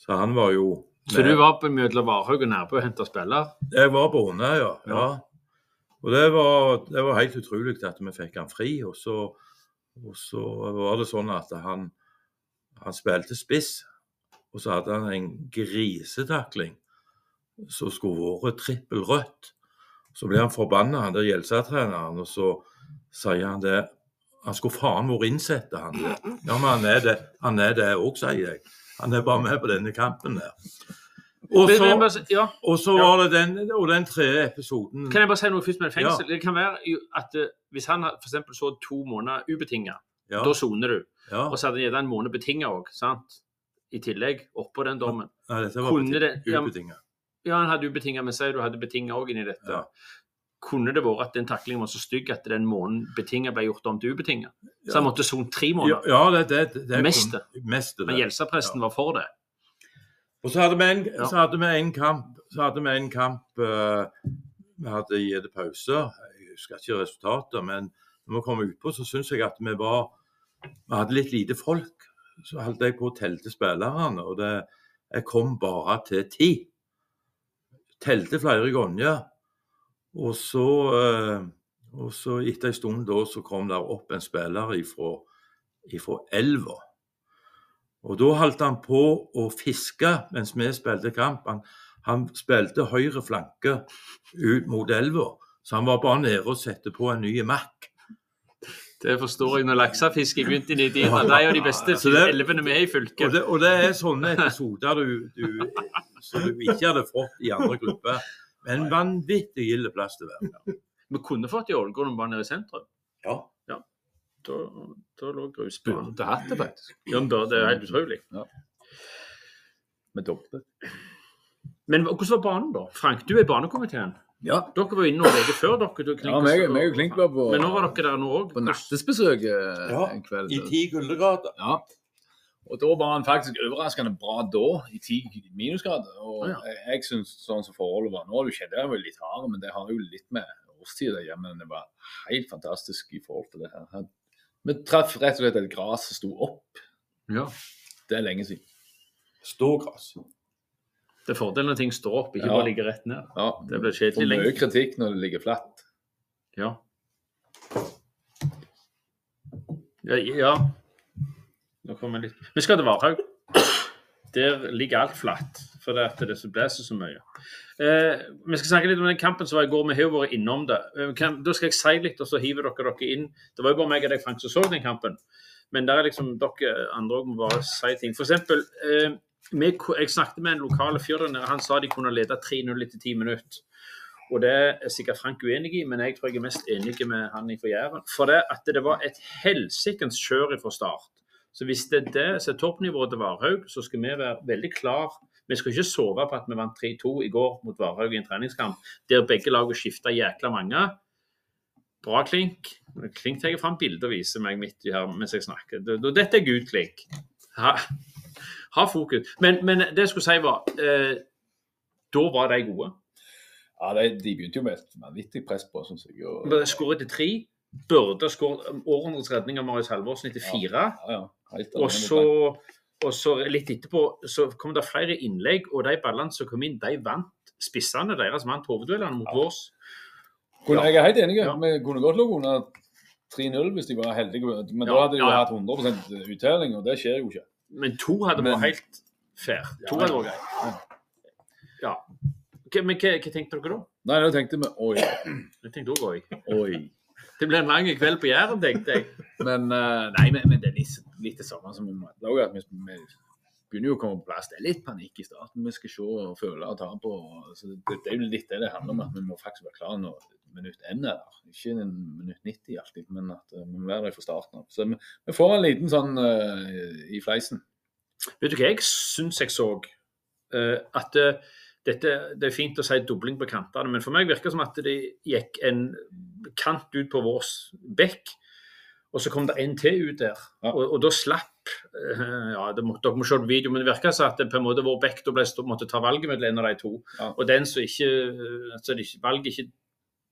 Speaker 3: Så han var jo
Speaker 1: Så du var på mellom Varhaug og Nærbø og henta spiller?
Speaker 3: jeg var på ja.
Speaker 1: Ja.
Speaker 3: ja. Og det var, det var helt utrolig at vi fikk han fri. Og så, og så var det sånn at han, han spilte spiss, og så hadde han en grisetakling som skulle vært trippel rødt. Så ble han forbanna, han der Gjelsa-treneren, og så sier han det Han skulle faen vært innsett, han der. Ja, men han er det Han er det òg, sier jeg. Han er bare med på denne kampen der. Og så,
Speaker 1: ja,
Speaker 3: og så var det den, og den tredje episoden
Speaker 1: kan jeg bare si noe først med fengsel?
Speaker 3: Ja.
Speaker 1: Det kan være at eh, Hvis han f.eks. så to måneder ubetinga,
Speaker 3: ja,
Speaker 1: da soner du. Og så hadde han gitt en måned betinga òg, sant? I tillegg, oppå den dommen.
Speaker 3: Ja, dette var
Speaker 1: Kunne det- ja. Ja, han hadde ubetinga, men sier du hadde betinga òg inni dette.
Speaker 3: Ja.
Speaker 1: Kunne det vært at den taklingen var så stygg at den måneden betinga ble gjort om til ubetinga? Så han måtte sone tre måneder?
Speaker 3: ja det, det, det, det
Speaker 1: Mest
Speaker 3: mest.
Speaker 1: Men Gjelsa-presten var for det.
Speaker 3: Og så hadde vi en, hadde vi en kamp Så hadde vi en kamp uh, Vi hadde gitt pause. Jeg husker ikke resultatet, men når vi kom utpå, så syns jeg at vi var Vi hadde litt lite folk. Så holdt jeg på å telle spillerne, og det, jeg kom bare til ti. Telte flere ganger. Og så, eh, og så etter en stund da, så kom der opp en spiller ifra, ifra elva. Og da holdt han på å fiske mens vi spilte kamp. Han, han spilte høyre flanke ut mot elva, så han var bare nede og satte på en ny Mac.
Speaker 1: Det forstår jeg når laksefiske begynte i de
Speaker 3: Ja.
Speaker 1: Det er de beste elvene vi har i
Speaker 3: Og
Speaker 1: fylket.
Speaker 3: det, og det er sånne episoder du, du, som du ikke hadde fått i andre grupper. Men vanvittig gild plass til å være.
Speaker 1: Vi kunne fått i Ålgård bare nede i sentrum.
Speaker 3: Ja.
Speaker 1: Da, da lå grusbanen.
Speaker 4: Burde hatt det, faktisk.
Speaker 1: Ja, det er helt utrolig.
Speaker 4: Med doble.
Speaker 1: Men hvordan var banen, da? Frank, du er i banekomiteen.
Speaker 4: Ja.
Speaker 1: Dere var inne og uker før dere. Du,
Speaker 4: Ja, meg, meg og Klink var på,
Speaker 1: Men nå var dere der nå òg.
Speaker 4: på nattesbesøk eh,
Speaker 3: Ja,
Speaker 4: en kveld.
Speaker 3: I ti kuldegrader.
Speaker 4: Ja. Og da var han faktisk overraskende bra da, i ti minusgrader. Og
Speaker 1: ja, ja.
Speaker 4: jeg, jeg syns sånn som forholdet var nå, du kjenner det var litt hardere, men det har jo litt med årstid å gjøre. Men det var helt fantastisk i forhold til det her. Vi traff rett og slett et gras som sto opp.
Speaker 1: Ja.
Speaker 4: Det er lenge siden.
Speaker 3: Stågress.
Speaker 1: Det er fordelen når ting står opp, ikke
Speaker 4: Ja.
Speaker 1: bare ligger rett ned.
Speaker 4: Ja,
Speaker 1: Det blir kjedelig
Speaker 4: mye
Speaker 1: lenge.
Speaker 4: kritikk når det ligger flatt.
Speaker 1: Ja. Ja, ja. Nå kommer jeg litt Vi skal til Varhaug. Der ligger alt flatt, for det, at det blåser så mye. Eh, vi skal snakke litt om den kampen som var i går. Vi har jo vært innom det. Eh, Kan, da skal jeg si litt, og så hiver dere dere inn. Det var jo bare meg og deg, Frank, som så den kampen. Men der er liksom dere andre òg må bare si ting. For eksempel, eh, jeg snakket med en lokal fyr der. Han sa de kunne lede 3-0 etter 10 minutter. Og det er sikkert Frank uenig i, men jeg tror jeg er mest enig med han fra Jæren. For det at det var et helsikens kjør fra start. Så hvis det er det som er toppnivået til Varhaug, så skal vi være veldig klar. Vi skal ikke sove på at vi vant 3-2 i går mot Varhaug i en treningskamp, der begge lagene skifta jækla mange. Bra klink. Klink tar fram bilde og viser meg midt i her mens jeg snakker. Dette er Gud klink. Ha fokus. Men, men det jeg skulle si var eh, Da var de gode.
Speaker 4: Ja, de, de begynte jo med et vanvittig press på, syns jeg. Og,
Speaker 1: Skåret til tre. Burde skåret århundrets redning av Marius Halvorsen etter fire.
Speaker 4: ja, ja,
Speaker 1: Og så, og så litt etterpå så kom det flere innlegg, og de ballene som kom inn, de vant spissene deres vant hovedduellene mot
Speaker 4: Ja.
Speaker 1: vårs.
Speaker 4: Jeg er helt enig.
Speaker 1: Ja.
Speaker 4: Vi kunne godt ligget under 3-0 hvis de var heldige. Men da hadde de jo hatt 100 uttelling, og det skjer jo ikke.
Speaker 1: Men to hadde vært helt fair. To hadde vært greit. Ja. Men hva, hva tenkte dere da?
Speaker 4: Nei, da tenkte vi oi,
Speaker 1: Jeg tenkte også, oi.
Speaker 4: oi.
Speaker 1: Det ble en lang kveld på Jæren, tenkte jeg.
Speaker 4: Men, uh, nei, men, men det er litt, litt det samme som at vi, vi begynner jo å komme på plass. Det er litt panikk i starten. Vi skal se og føle og ta på. Så det, det er jo litt det det handler om, at vi må faktisk være klare når minutt N er der. Ikke en minutt 90 alltid, men at eh, vi må være der fra starten av. Så vi, vi får en liten sånn uh, i fleisen.
Speaker 1: Vet du hva jeg syns jeg så? Uh, at uh, dette, Det er fint å si dobling på kantene, men for meg virker det som at det gikk en kant ut på vår bekk, og så kom det en til ut der.
Speaker 4: Ja.
Speaker 1: Og, og da slapp ja, det må, Dere må se på video, men det virker som at det på en måte vår bekk da ble, måtte ta valget mellom en av de to.
Speaker 4: Ja.
Speaker 1: Og den som ikke, altså valget ikke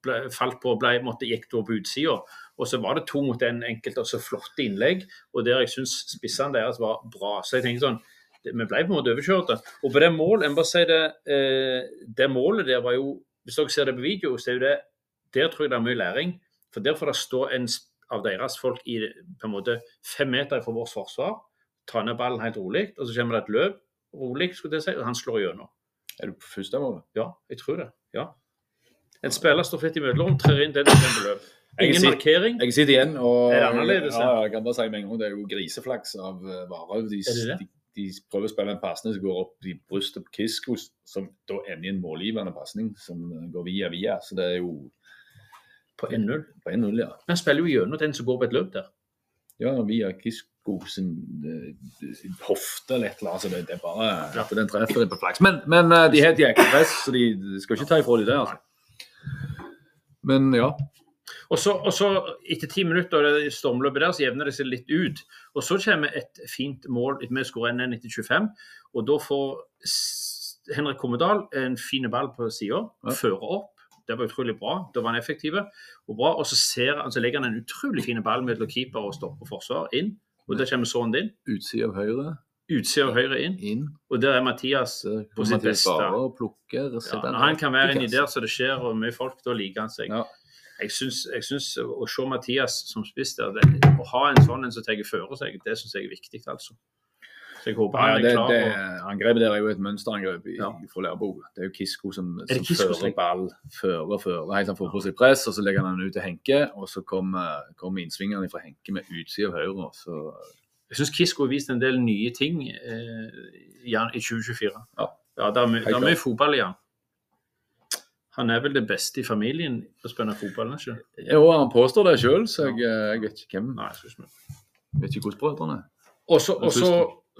Speaker 1: ble, falt på, ble, måtte, gikk da på utsida. Og så var det to mot en enkelt, og så flotte innlegg. Og der jeg syns spissene deres var bra. Så jeg tenkte sånn det, Vi ble på en måte overkjørt. Og på det målet, jeg må bare si det, eh, det målet der var jo Hvis dere ser det på video, så er jo det Der tror jeg det er mye læring. For der får det stå en av deres folk i på en måte fem meter fra vårt forsvar. Ta ned ballen helt rolig, og så kommer det et løp rolig, skulle jeg si, og han slår gjennom.
Speaker 4: Er du på første målet?
Speaker 1: Ja, jeg tror det. Ja. En spiller står fritt i møterom, trer inn den som kommer løp.
Speaker 4: Jeg
Speaker 1: Ingen
Speaker 4: sier-
Speaker 1: markering.
Speaker 4: Jeg sitter igjen og
Speaker 1: Er annerledes,
Speaker 4: Ja, jeg kan bare si med en gang, det er jo griseflaks av uh, Varhaug. De, de, de prøver å spille en pasning som går opp i brystet på Kisko, som da ender i en målgivende pasning som eh, går via via. Så det er jo
Speaker 1: På 1-0.
Speaker 4: på 1-0, ja.
Speaker 1: Han spiller jo gjennom den som går på et løp der.
Speaker 4: Ja, via Kisko sin, eh, sin hofte eller et eller annet. Så det, det er bare
Speaker 1: Ja.
Speaker 4: den treffer det på flaks. Men, men eh, de har et jækla press, så de, de skal ikke ta ifra de det, altså. Men ja.
Speaker 1: Og så, og så etter ti minutter av det stormløpet der, så jevner det seg litt ut. Og så kommer et fint mål vi skårer 1 etter 25. Og da får Henrik Kommedal en fin ball på sida,
Speaker 4: Ja.
Speaker 1: fører opp. Det var utrolig bra. Da var han effektiv og bra. Og så, ser, altså legger han en utrolig fin ball mellom keeper og stopper forsvar inn. Og der kommer sånn din.
Speaker 4: Utsida av høyre,
Speaker 1: Utsida og høyre inn.
Speaker 4: inn.
Speaker 1: Og der er Mathias.
Speaker 4: der
Speaker 1: På sitt
Speaker 4: Mathias
Speaker 1: beste.
Speaker 4: bare å plukke
Speaker 1: Ja, når han kan være inni der så det skjer, og mye folk, da liker han seg.
Speaker 4: Ja.
Speaker 1: Jeg syns, jeg syns å se Mathias som spiss der, det, å ha en sånn en som tar føre seg, det syns jeg er viktig, altså. Så jeg håper
Speaker 4: Ja,
Speaker 1: han er
Speaker 4: det,
Speaker 1: klar.
Speaker 4: det, angrepet der er jo et mønsterangrep i-
Speaker 1: Ja.
Speaker 4: fra Lærbo. Det er jo Kisko som, som
Speaker 1: Kisko som-
Speaker 4: fører ball, fører fører, helt han får på seg press, og så legger han den ut til Henke, og så kommer, kom innsvingene fra Henke med utsida av høyre. Så
Speaker 1: Jeg syns Kisko har vist en del nye ting eh, i 2024.
Speaker 4: Ja.
Speaker 1: er, my, det er mye fotball i han. Han er vel det beste i familien å spille fotball, ikke?
Speaker 4: Jo, han påstår det sjøl, så jeg, eh, jeg vet ikke hvem.
Speaker 1: Nei, jeg
Speaker 4: Vet ikke hvordan brødrene er.
Speaker 1: Og så,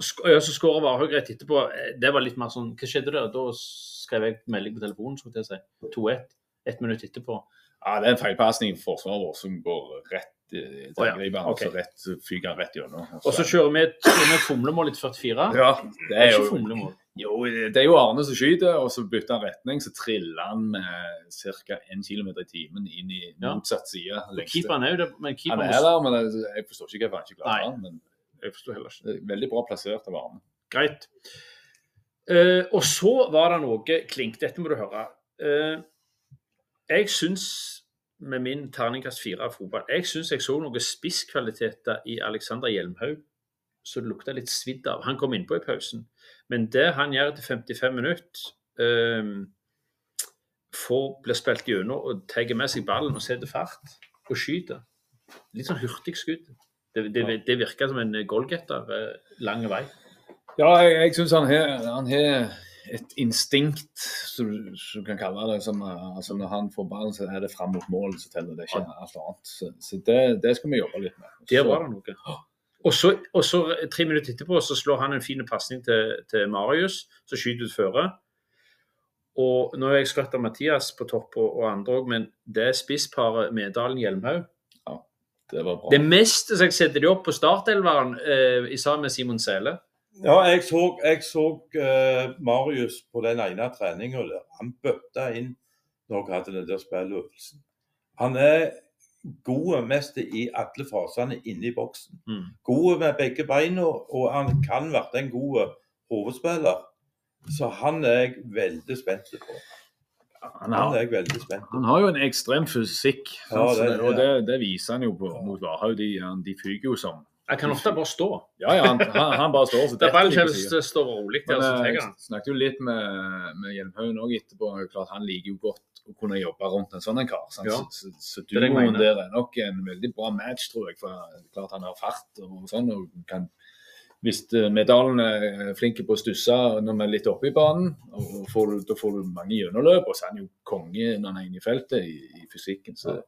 Speaker 1: skåra ja, Varhaug rett etterpå. Eh, Det var litt mer sånn Hva skjedde der? Da skrev jeg melding på telefonen, skulle jeg si. 2-1. Ett minutt etterpå.
Speaker 4: Ja, Det er en feilpasning i forsvaret vårt som går rett
Speaker 1: ja,
Speaker 4: og så rett, fyker han rett gjennom.
Speaker 1: Og så kjører vi et, fomlemål etter 44.
Speaker 4: Ja, det er jo
Speaker 1: fomlemål.
Speaker 4: Jo, det er jo Arne som skyter, og så bytter han retning. Så triller han med ca. 1 km i timen inn i motsatt side.
Speaker 1: Og. Keeperen er jo der, men
Speaker 4: Han er der, men jeg, jeg forstår ikke hvorfor han ikke klarer han. Men
Speaker 1: Jeg forstår heller ikke.
Speaker 4: veldig bra plassert av Arne.
Speaker 1: Greit. Uh, og så var det noe klink. Dette må du høre. Uh, jeg syns, med min terningkast fire av fotball, jeg syns jeg så noen spisskvaliteter i Alexander Hjelmhaug som det lukta litt svidd av. Han kom innpå i pausen. Men det han gjør til 55 minutter eh, får blir spilt gjennom og tar med seg ballen og setter fart og skyter. Litt sånn hurtig skudd. Det, det, det virker som en goalgetter eh, lang vei.
Speaker 4: Ja, jeg, jeg syns han har et instinkt, som du kan kalle det. Som, uh, altså når han får ballen, så er det fram mot mål, som teller det ikke alt annet. Så, så det, det skal vi jobbe litt med.
Speaker 1: Der var det noe. Og så, og så tre minutter etterpå så slår han en fin pasning til, til Marius, som skyter ut føre. Og nå har jeg skrøtt av Mathias på topp og, og andre òg, men det er spissparet Medalen-Hjelmhaug.
Speaker 4: Det var bra.
Speaker 1: Det meste som jeg setter de opp på startelveren eh, i sammen med Simon Sele.
Speaker 3: Ja, jeg så, jeg så uh, Marius på den ene treninga der. Han bøtta inn når jeg hadde den der spilløvelsen. Han er god mest i alle fasene inne i boksen.
Speaker 1: Mm.
Speaker 3: God med begge beina, og han kan være en god hovedspiller. Så han er jeg veldig spent på.
Speaker 4: Han
Speaker 3: Han
Speaker 4: har,
Speaker 3: er jeg veldig spent på.
Speaker 4: han har jo en ekstrem fysikk,
Speaker 3: Ja, det-
Speaker 4: det, og det, det viser han jo på, mot Varhaug. De, han- de fyker jo som
Speaker 1: Jeg kan ofte bare stå.
Speaker 4: Ja, ja, han, han, han bare står så det
Speaker 1: er
Speaker 4: bare
Speaker 1: så står rolig der,
Speaker 4: Men,
Speaker 1: så
Speaker 4: eh, jeg snakket jo litt med, med Hjelmhaugen òg etterpå. Klart Han liker jo godt å kunne jobbe rundt en sånn en kar.
Speaker 1: Ja.
Speaker 4: Så, så, så duoen der er nok en veldig bra match, tror jeg. For klart han har fart og sånn. og kan hvis eh, Medalen er flink på å stusse når vi er litt oppe i banen, og får da får du mange gjennomløp. Og så er han jo konge når han er inne i feltet i, i fysikken. Så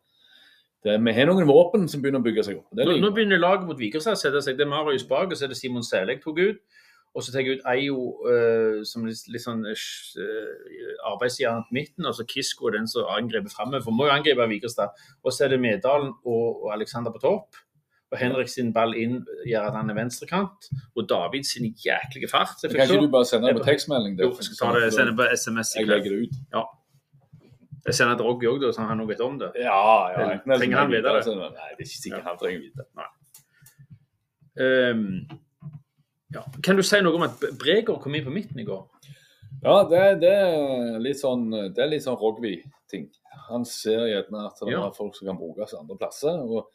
Speaker 4: det, vi har noen våpen som begynner å bygge seg opp.
Speaker 1: Nå, nå begynner laget mot Vikerstad å sette seg. Det er Marius bak, og så er det Simon Sele jeg tok ut. Og så tar jeg ut Eio uh, som litt, litt sånn uh, arbeidsjern på midten. Og så Kisko er den som angriper framover. For må jo angripe Vikerstad. Og så er det Medalen og, og Alexander på topp. Og Henrik sin ball inn gjør at han er venstrekant. Og David sin jæklige fart.
Speaker 4: Kan ikke du bare sende det på tekstmelding?
Speaker 1: Jo, jeg skal ta det, sende på SMS.
Speaker 4: Jeg legger det ut.
Speaker 1: Jeg sender til Roggy òg, så han vet om det.
Speaker 4: Ja, ja.
Speaker 1: Trenger
Speaker 4: må
Speaker 1: han vite det?
Speaker 4: altså, Nei, det er ikke sikkert han trenger vite.
Speaker 1: Ehm, ja. Kan du si noe om at Bregård kom inn på midten i går?
Speaker 4: Ja, det, det er litt sånn det er litt sånn Rogvi-ting. Han ser gjerne at det
Speaker 1: Ja.
Speaker 4: er folk som kan brukes andre plasser. og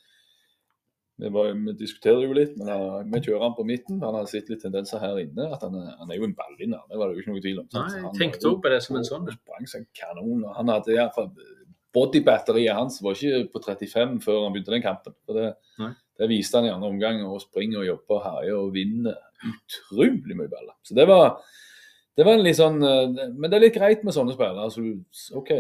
Speaker 4: det var, Vi diskuterer jo litt, men vi kjører han på midten. Han har sett litt tendenser her inne. at Han er, han er jo en ballvinner, det var det jo ikke noe tvil om. sant?
Speaker 1: Nei, jeg tenkte også på det som en sånn.
Speaker 4: Han Sprang som en kanon. og Han hadde i hvert fall Bodybatteriet hans var ikke på 35 før han begynte den kampen. Og det, det viste han i andre omgang. Og springer og jobber og herjer og vinner utrolig mye baller. Så det var, det var en litt sånn eh, Men det er litt greit med sånne spillere. Altså, OK.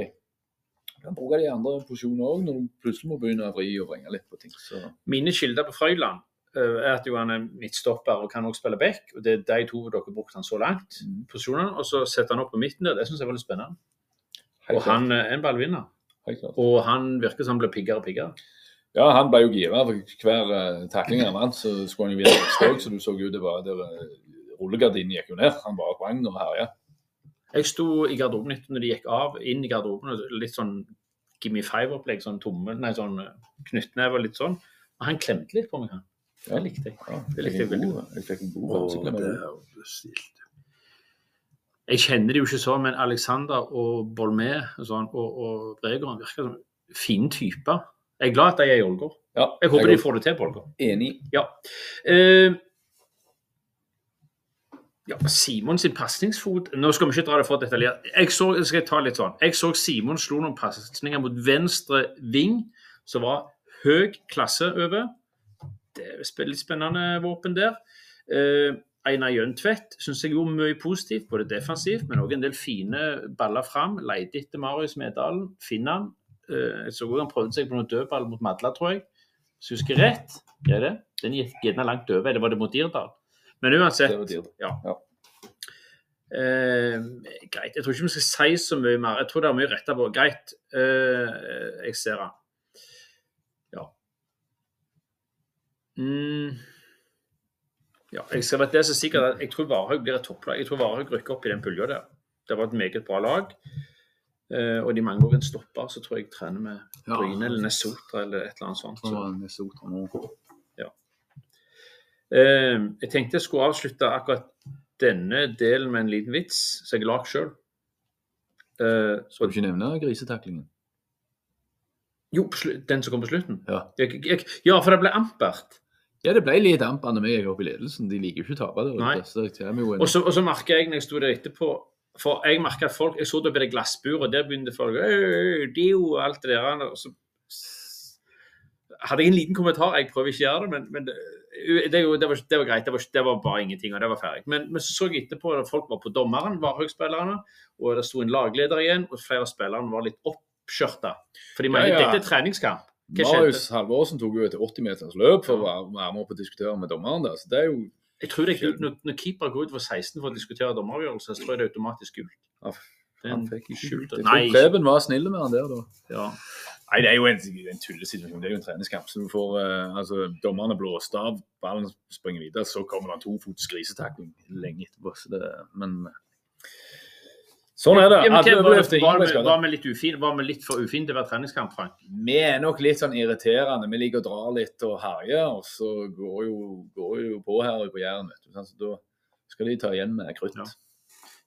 Speaker 4: Du kan bruke de i andre posisjoner òg, når du plutselig må begynne å vri og vrenge litt på ting. Så
Speaker 1: Mine kilder på Frøyland uh, er at jo han er midtstopper og kan også spille back. og Det er de to dere brukte han så langt.
Speaker 4: Mm.
Speaker 1: posisjonene, Og så setter han opp på midten der. Det syns jeg var litt spennende.
Speaker 4: helt
Speaker 1: Og
Speaker 4: klart,
Speaker 1: han er en ballvinner. Og han virker som han blir piggere og piggere.
Speaker 4: Ja, han ble jo gira. For hver uh, takling han vant, så skulle han jo vinne neste òg. Så du så jo det var der uh, rullegardinen gikk jo ned. Han bare sprang og herja.
Speaker 1: Jeg sto i garderoben etter når de gikk av, inn i garderoben, litt sånn Gimme Five-opplegg, sånn tomme, nei, sånn eh, knyttneve og litt sånn. Og han klemte litt på meg, han. Det likte jeg.
Speaker 4: Ja,
Speaker 1: Det likte jeg veldig
Speaker 4: godt. Jeg fikk en god.
Speaker 1: Jeg kjenner de jo ikke sånn, men Alexander og Bolmé og, sånn, og, og Bregoren virker som fine typer. Jeg er glad at de er i Ålgård.
Speaker 4: Ja,
Speaker 1: Jeg håper
Speaker 4: jeg
Speaker 1: de får det til på Ålgård.
Speaker 4: Enig.
Speaker 1: Ja. Eh, ja, Simon sin pasningsfot Nå skal vi ikke dra det for detaljert. Jeg så, skal jeg ta litt sånn. Jeg så Simon slo noen pasninger mot venstre ving som var høy klasse over. Det er litt spennende våpen der. Eh, Einar Jøntvedt syns jeg gjorde mye positivt, både defensivt, men òg en del fine baller fram. Leide etter Marius Medalen, finner han. Eh, jeg så òg han prøvde seg på noen dødball mot Madla, tror jeg. Hvis jeg husker rett, er det. Den gikk gjerne langt over. Eller var det mot Dirdal? Men uansett
Speaker 4: Det var
Speaker 1: ja.
Speaker 4: Ja.
Speaker 1: Eh, greit. Jeg tror ikke vi skal si så mye mer. Jeg tror det er mye retta på. Greit. Eh, jeg ser han. Ja. Mm. Ja, jeg skal være det så sikkert at jeg tror Varhaug blir et topplag. Jeg tror Varhaug rykker opp i den pulja der. Det var et meget bra lag. Eh, og de mangler en stopper, så tror jeg jeg trener med
Speaker 4: Ja.
Speaker 1: Bryne eller Nesotra eller et eller annet sånt. Så, jeg tenkte jeg skulle avslutte akkurat denne delen med en liten vits som jeg har lagd sjøl.
Speaker 4: Skal du ikke nevne grisetaklingen?
Speaker 1: jo, den som kom på slutten.
Speaker 4: Ja.
Speaker 1: Jeg, jeg, ja, for det ble ampert.
Speaker 4: Ja, det ble litt ampert når vi gikk opp i ledelsen. De liker jo ikke å tape
Speaker 1: Og så, og så merka jeg når jeg sto der etterpå For jeg merka at folk Jeg så det på det glassburet, og der begynte folk Øy, og alt det der. Og så hadde jeg en liten kommentar. Jeg prøver ikke å gjøre det, men, men det, det, det, var, det var greit. Det var, det var bare ingenting, og det var ferdig. Men, men så så jeg etterpå at folk var på dommeren, Varhaug-spillerne, og det sto en lagleder igjen, og flere av spillerne var litt oppskjørta. For de mener
Speaker 4: Ja, ja.
Speaker 1: dette er treningskamp.
Speaker 4: Marius Halvorsen tok jo et 80 meters løp for å være med opp og diskutere med dommeren der. Så det er jo
Speaker 1: Jeg tror det er kult. Når, når keeper går ut for 16 for å diskutere dommeravgjørelser, så tror jeg det er automatisk gult.
Speaker 4: Ja, Han fikk ikke tror Preben var snill med han der, da.
Speaker 1: ja.
Speaker 4: Nei, det er jo en, en tullesituasjon. Det er jo en treningskamp. Så du får eh, altså, dommerne blåst av, ballen springer videre, så kommer det en tofots grisetakling lenge etterpå. Så det, men sånn er det.
Speaker 1: Ja, men,
Speaker 4: ingen
Speaker 1: var, vi, var, vi litt ufin, var vi litt for ufine til å være treningskamp, Frank?
Speaker 4: Vi er nok litt sånn irriterende. Vi liker å dra litt og herje, og så går jo, går jo på her og på Jæren. vet du. Så da skal de ta igjen med krutt.
Speaker 1: Ja.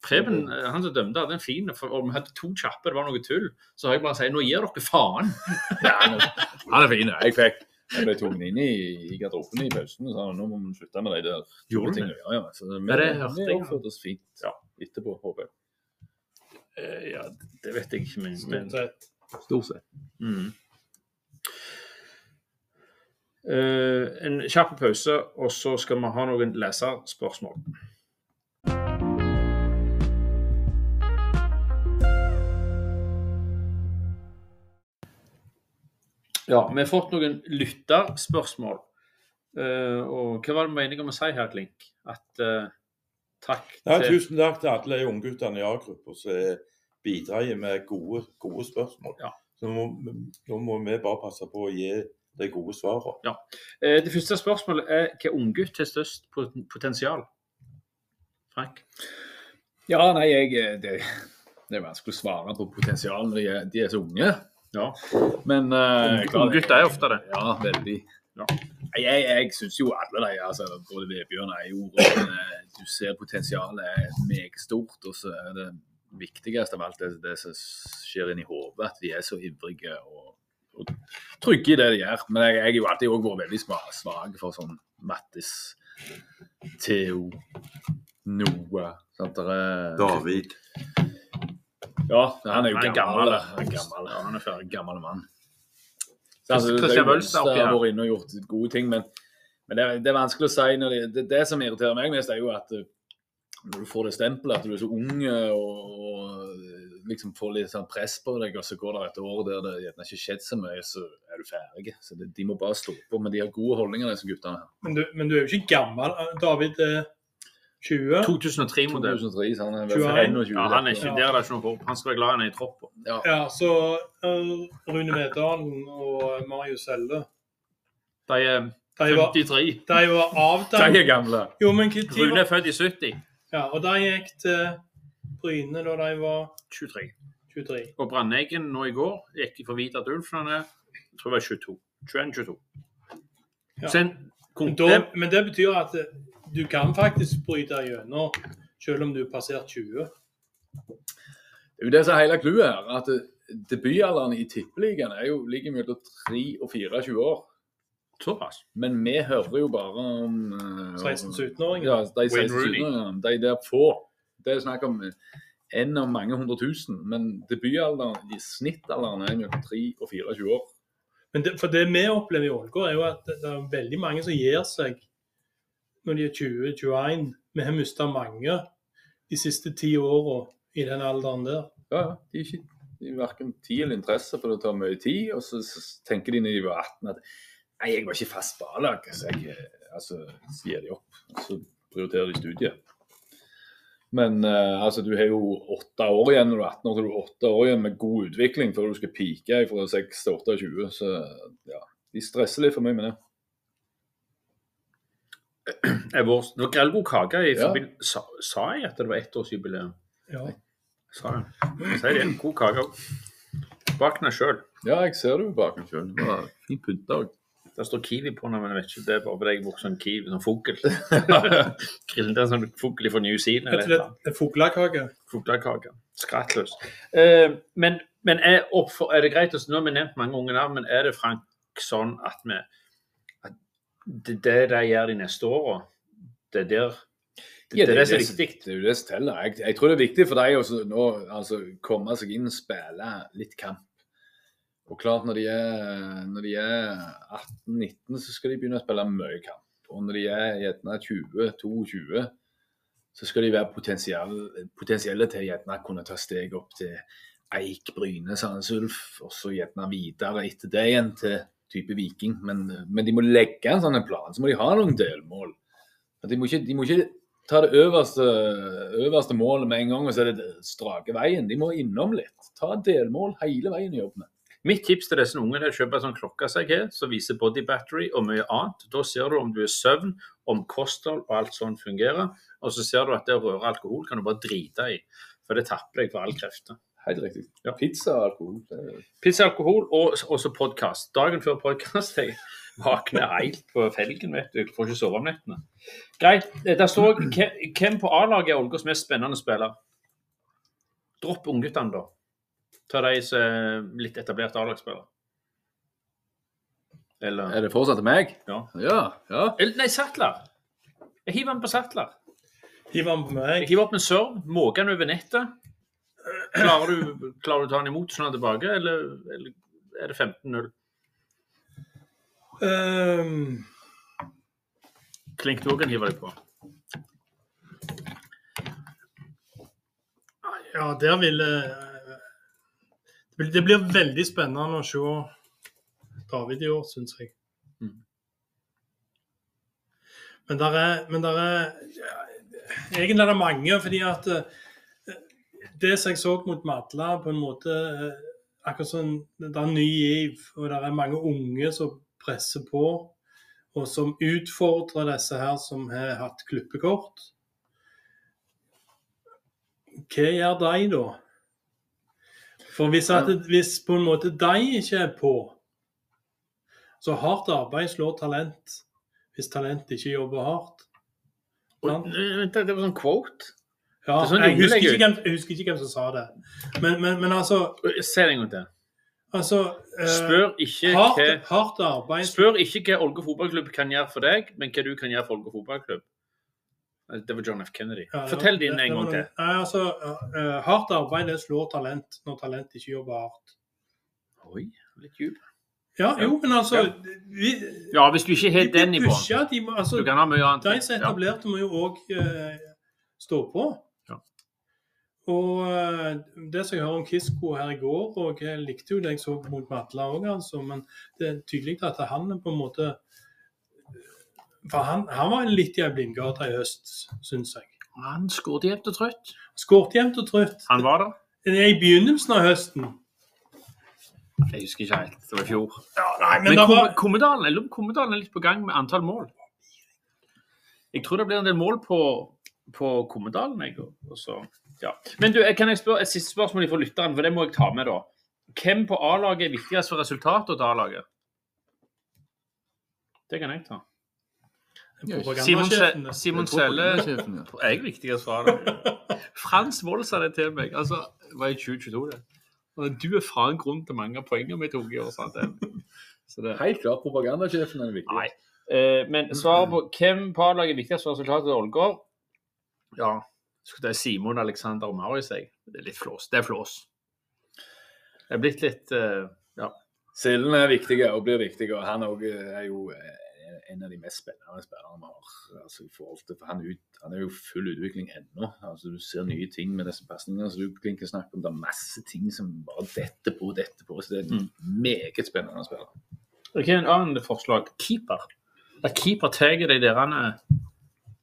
Speaker 1: Preben, eh, han som dømte, hadde en fin for om vi hadde to kjappe, det var noe tull. Så har jeg bare sagt nå gir dere faen. [laughs]
Speaker 4: Ja, han er- fin. Jeg fikk jeg ble tatt inn i, i garderoben i pausen og sa nå må vi slutte med de der
Speaker 1: Gjorde
Speaker 4: tingene. Ja, ja. Så vi,
Speaker 1: Ja, det hørte jeg.
Speaker 4: oppførte oss fint
Speaker 1: Ja.
Speaker 4: etterpå, håper jeg.
Speaker 1: Uh, ja, det vet jeg ikke, men, men
Speaker 2: Stort sett.
Speaker 4: Stort sett.
Speaker 1: mm. Uh, En kjapp pause, og så skal vi ha noen leserspørsmål. Ja, vi har fått noen lytterspørsmål. Uh, og hva var det meningen med om å si her, Klink? At uh, takk
Speaker 3: Nei,
Speaker 1: til
Speaker 3: tusen takk til alle de ungguttene i A-gruppa som bidrar med gode, gode spørsmål.
Speaker 1: Ja.
Speaker 3: Så nå må, nå må vi bare passe på å gi de gode svarene.
Speaker 1: Eh, Det første spørsmålet er hva unggutt har størst potensial? Frank?
Speaker 4: Ja, nei, jeg, det, det er vanskelig å svare på potensial når de er, de er så unge.
Speaker 1: Ja.
Speaker 4: Men uh,
Speaker 1: Unggutter er ofte det.
Speaker 4: Ja, veldig.
Speaker 1: Ja.
Speaker 4: Jeg, jeg syns jo alle de, altså, både Vebjørn og Eijord eh, Du ser potensialet er meget stort. Og så er det viktigste av alt det, det som skjer inni hodet, at de er så ivrige og, og trygge i det de gjør. Men jeg, jeg har jo alltid vært veldig svak for sånn Mattis, Theo, Noah sant, er-
Speaker 3: David.
Speaker 4: Ja, han er jo
Speaker 1: Han er
Speaker 4: gammel. Han er gammel,
Speaker 1: Ja, han er ferdig.
Speaker 4: gammel mann.
Speaker 1: Christian
Speaker 4: er
Speaker 1: Wølstad oppi
Speaker 4: Wølstad
Speaker 1: her.
Speaker 4: har vært inne og gjort gode ting, men, men det, er, det er vanskelig å si. Når det, det, det som irriterer meg mest, er jo at eh, når du får det stempelet at du er så ung eh, og, og liksom får litt sånn press på deg, og så går det et år der det gjerne ikke har skjedd så mye, så er du ferdig. Så det, De må bare stå på. Men de har gode holdninger, disse guttene. her.
Speaker 2: Men du, men du er jo ikke gammel. David er 20.
Speaker 1: 2003-modell.
Speaker 4: 2003, så han er
Speaker 2: 21.
Speaker 4: vel 21.
Speaker 1: Ja, han er ikke
Speaker 2: Ja.
Speaker 1: der, er ikke noe håp. Han skal være glad han er i tropp.
Speaker 4: Ja.
Speaker 2: Ja, så uh, Rune Meddalen og Marius Helle
Speaker 1: De er
Speaker 2: De var,
Speaker 1: 53.
Speaker 2: de var
Speaker 4: De
Speaker 2: avdanket.
Speaker 4: er gamle.
Speaker 2: Jo, men
Speaker 1: Rune er født i 70.
Speaker 2: Ja, og de gikk til Bryne da de var
Speaker 1: 23.
Speaker 2: 23.
Speaker 1: Og Brandeggen nå i går gikk for Vidar Ulf. Han er jeg tror det var 22. 21-22.
Speaker 2: Ja. Men, men det betyr at eh, du kan faktisk bryte gjennom selv om du har passert 20.
Speaker 4: Det er jo det som er hele clouet her. at eh, Debutalderen i Tippeligaen er jo ligger mellom 3 og 24 år.
Speaker 1: Såpass.
Speaker 4: Men vi hører jo bare om eh,
Speaker 2: 16-17-åringer.
Speaker 4: Ja, de
Speaker 1: Wayne
Speaker 4: 16-17-åringene. De der få. Det er snakk om en av mange hundre tusen. Men debutalderen, i snittalderen, er mellom 3 og 24 år.
Speaker 2: Men det, for det vi opplever i Ålgård, er jo at det, det er veldig mange som gir seg når de er 20-21. Vi har mista mange de siste ti åra i den alderen der.
Speaker 4: Ja. De er ikke de er verken tid eller interesse, for det tar mye tid. Og så, så tenker de når de var 18 at nei, jeg var ikke fast på A-lag, så jeg eh, altså, så gir de opp. Så prioriterer de studiet. Men uh, altså, du har jo åtte år igjen når du er 18 år, så du har åtte år igjen med god utvikling før du skal pike fra 6 til 28. Så ja, de stresser litt for mye med det. [clears throat]
Speaker 1: er Det var grellgod kake. I
Speaker 4: Ja.
Speaker 1: sa, sa jeg at det var ettårsjubileum?
Speaker 2: Ja.
Speaker 1: Sa jeg. Jeg sier det. God kake òg. Bak den sjøl.
Speaker 4: Ja, jeg ser jo bak den sjøl. Det var fint pynta òg.
Speaker 1: Det står Kiwi på den, men jeg vet ikke. Det er bare fordi jeg brukte sånn Kiwi, sånn fugl. [laughs] Grillet er en sånn fugl fra New Zealand. eller
Speaker 2: Heter
Speaker 1: et eller
Speaker 2: det det fuglekake?
Speaker 1: Fuglekake. Skrattløs. Eh, men men er, oppfor, er det greit å Nå har vi nevnt mange unge navn, men er det Frank sånn at vi det, det de gjør de neste åra, det er der det,
Speaker 4: Ja,
Speaker 1: det det er
Speaker 4: som-
Speaker 1: viktig.
Speaker 4: Det er jo det som teller. Jeg, jeg tror det er viktig for deg å altså, komme seg inn og spille litt kamp. Og klart, når de er, er 18-19, så skal de begynne å spille mye kamp. Og når de er gjerne 20-22, så skal de være potensielle, potensielle til gjerne kunne ta steg opp til Eik, Bryne, Sandnes Ulf, og så gjerne videre etter det igjen til type Viking. Men, men de må legge en sånn plan, så må de ha noen delmål. De må ikke, de må ikke ta det øverste, øverste målet med en gang, og så er det strake veien. De må innom litt. Ta delmål hele veien i jobben.
Speaker 1: Mitt tips til disse unge er å kjøpe en sånn klokke som jeg har, som viser body battery og mye annet. Da ser du om du er søvn, om kosthold og alt sånt fungerer. Og så ser du at det å røre alkohol kan du bare drite i, for det tapper deg for all krefter.
Speaker 4: Helt riktig.
Speaker 1: Ja.
Speaker 4: Pizza og alkohol. det og
Speaker 1: Pizza, alkohol og også podkast. Dagen før podkast [laughs] jeg våkner helt på felgen, vet du. Jeg får ikke sove om nettene. Greit. Der står hvem- hvem på A-laget er Ålgårds mest spennende spiller. Dropp ungguttene, da. Ta de som er litt etablerte A-lagsspillere. Eller,
Speaker 4: Er det fortsatt meg?
Speaker 1: Ja.
Speaker 4: Ja. ja.
Speaker 1: eller Nei, Sattler. Jeg hiver den på Sattler.
Speaker 2: Hiver den på meg.
Speaker 1: Jeg hiver opp en serve, måker den over nettet. Klarer du, klarer du å ta han imot sånn tilbake, eller, eller er det 15-0?
Speaker 2: Um,
Speaker 1: Klink du òg kan hive deg på.
Speaker 2: ja, der vil det blir- veldig spennende å se David i år, syns jeg.
Speaker 1: Mm.
Speaker 2: Men der er, men der er ja, Egentlig er det mange, fordi at eh, det som jeg så mot Madla, på en måte eh, akkurat sånn, Det er ny giv, og det er mange unge som presser på, og som utfordrer disse her som har hatt klippekort. Hva gjør de da? For hvis, at, hvis på en måte de ikke er på, så hardt arbeid slår talent hvis talent ikke jobber hardt.
Speaker 1: Og, vent, det var sånn quote.
Speaker 2: Ja,
Speaker 1: sånn
Speaker 2: jeg, husker ikke hvem, jeg husker ikke hvem som sa det. Men, men, men altså,
Speaker 1: Se det en gang til.
Speaker 2: altså uh,
Speaker 1: Spør ikke
Speaker 2: hardt,
Speaker 1: hva
Speaker 2: hardt arbeid
Speaker 1: Spør ikke hva Olga fotballklubb kan gjøre for deg, men hva du kan gjøre for Olga fotballklubb. Det var John F. Kennedy.
Speaker 2: Ja,
Speaker 1: Fortell din en gang til.
Speaker 2: Nei, altså, uh, Hardt arbeid det slår talent når talent ikke jobber hardt.
Speaker 1: Oi, litt djup.
Speaker 2: Ja, jo, men altså
Speaker 1: Ja.
Speaker 2: vi,
Speaker 1: Ja, hvis du ikke har den i bånn.
Speaker 2: de altså,
Speaker 1: Du kan ha mye annet.
Speaker 2: De som er etablerte, må jo òg uh, stå på. Og eh, det som jeg hører om Kisko her i går, og jeg likte jo det jeg så mot Matla òg, altså, men det er tydelig at han er på en måte For han, han var litt i ei blindgate i høst, syns jeg.
Speaker 1: Han skåret jevnt og trøtt.
Speaker 2: Skåret jevnt og trøtt.
Speaker 1: Han var der.
Speaker 2: Det er i begynnelsen av høsten.
Speaker 1: Jeg husker ikke helt. Det var i fjor.
Speaker 2: Ja, nei, men,
Speaker 1: Men
Speaker 2: var,
Speaker 1: Kommedalen jeg lurer på om Kommedalen er litt på gang med antall mål. Jeg tror det blir en del mål på, på Kommedalen. Jeg, og så, ja. Men du, kan jeg spørre et siste spørsmål fra lytteren, for det må jeg ta med, da. Hvem på A-laget er viktigst for resultatet til A-laget? Det kan jeg ta. Simon, Simon Selle
Speaker 4: ja.
Speaker 1: Jeg er viktigst for A-laget. [laughs] Frans Wold sa det til meg. Altså, det var i 2022, det. Du er faen grunn til mange av poengene vi tok i år. Sant? Så det,
Speaker 4: Helt klart propagandasjefen er viktig.
Speaker 1: Nei. Eh, men svaret på hvem på A-laget er viktigst for resultatet til Ålgård? Ja, skulle det er Simon Alexander og Marius, jeg. Det er litt flås. Det er flås. Det er blitt litt uh, Ja.
Speaker 4: Silden er viktig og blir viktig, og han òg er jo eh, en av de mest spennende spillerne vi har. Altså, i forhold til, han, ut, han er jo full utvikling ennå. Altså, du ser nye ting med disse pasningene. Så du kan snakke om det er masse ting som bare detter på detter på. Så det er en meget spennende spiller.
Speaker 1: Ok, En annen forslag. Keeper. At keeper tar de der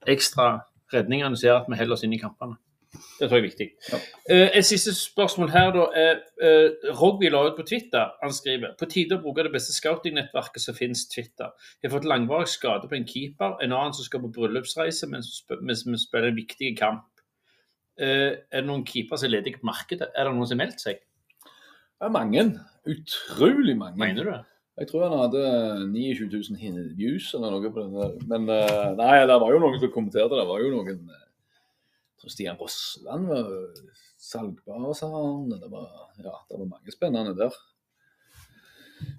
Speaker 1: ekstra redningene gjør at vi holder oss inn i kampene. Det tror jeg er viktig.
Speaker 4: Ja.
Speaker 1: Eh, et siste spørsmål her, da. uh, Rogby la ut på Twitter. Han skriver på tide å bruke det beste scouting-nettverket som finnes, Twitter. Jeg har fått langvarig skade på en keeper, en annen som skal på bryllupsreise mens vi spiller en viktig kamp. Eh, er det noen keepere som er ledige på markedet? Er det noen som har meldt seg?
Speaker 4: Det er mange. Utrolig mange.
Speaker 1: Mener du det?
Speaker 4: Jeg tror han hadde 29 000 views eller noe på den der. Men eh, nei, det var jo noen som kommenterte det. var jo noen eh, jeg tror Stian Rossland var salgbar, sa han. Det var, ja, det var mange spennende der.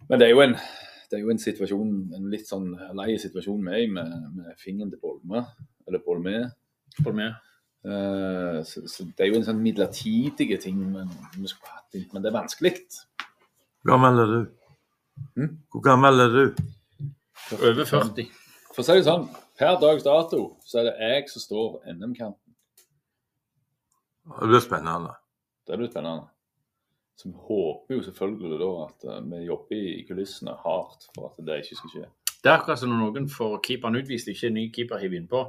Speaker 4: Men det er jo en, det er jo en situasjon, en litt sånn lei situasjon med, med, med fingeren til Bolme. Eller Bolme.
Speaker 1: Bolme.
Speaker 4: Eh, så, så det er jo en sånn midlertidig ting, men, men det er vanskelig.
Speaker 3: Hva gammel er du?
Speaker 4: Hm?
Speaker 3: Hvor gammel er du?
Speaker 1: Over 40.
Speaker 4: For å si det sånn, per dags dato så er det jeg som står NM-kanten.
Speaker 3: Det blir spennende.
Speaker 4: Det blir spennende. Så vi håper jo selvfølgelig da at eh, vi jobber i kulissene hardt for at det ikke skal skje.
Speaker 1: Det er akkurat som når noen får keeperen utvist, ikke en ny keeper hiver innpå.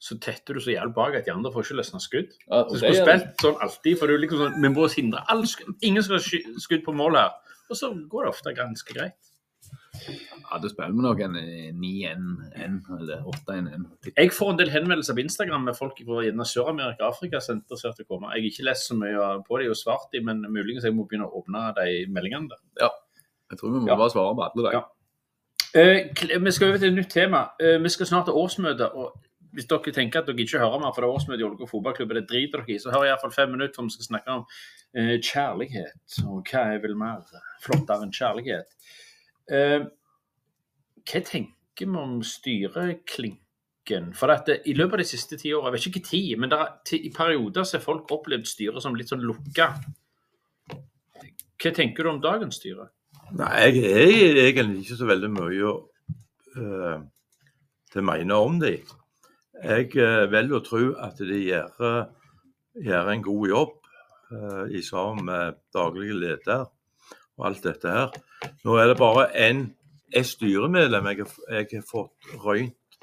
Speaker 1: Så tetter du så jævlig bak at de andre får ikke løsna skudd.
Speaker 4: Ja,
Speaker 1: Så skulle spilt sånn alltid, for du liksom sånn, vi må hindre all skudd. Ingen skal ha skudd på mål her. Og så går det ofte ganske greit.
Speaker 4: Ja, du spiller med nok en eh, 9-1-1 eller 8-1-1.
Speaker 1: Jeg får en del henvendelser på Instagram med folk fra gjerne Sør-Amerika og Afrika som er interessert i å komme. Jeg har ikke lest så mye på dem og svart dem, men muligens jeg må begynne å åpne de meldingene der.
Speaker 4: Ja, Jeg tror vi må
Speaker 1: Ja.
Speaker 4: bare svare på alle de.
Speaker 1: Ja. Eh, vi skal over til et nytt tema. Eh, vi skal snart ha årsmøte. og Hvis dere tenker at dere ikke hører mer, for det er årsmøte i Ålgård fotballklubb, det driter dere i, så jeg iallfall fem minutter for vi skal snakke om eh, kjærlighet. Og hva er vel mer flottere enn kjærlighet? Eh, hva tenker vi om styreklinken? For at det, I løpet av de siste ti årene, jeg vet ikke tid, men det er, til, i perioder så har folk opplevd styret som litt sånn lukka. Hva tenker du om dagens styre?
Speaker 3: Nei, jeg er egentlig ikke så veldig mye å uh, til å mene om de. Jeg uh, velger å tro at de gjør, eh, gjør en god jobb uh, i sammen med daglig leder og alt dette her. Nå er det bare en, styremedlem jeg, jeg har fått røynt,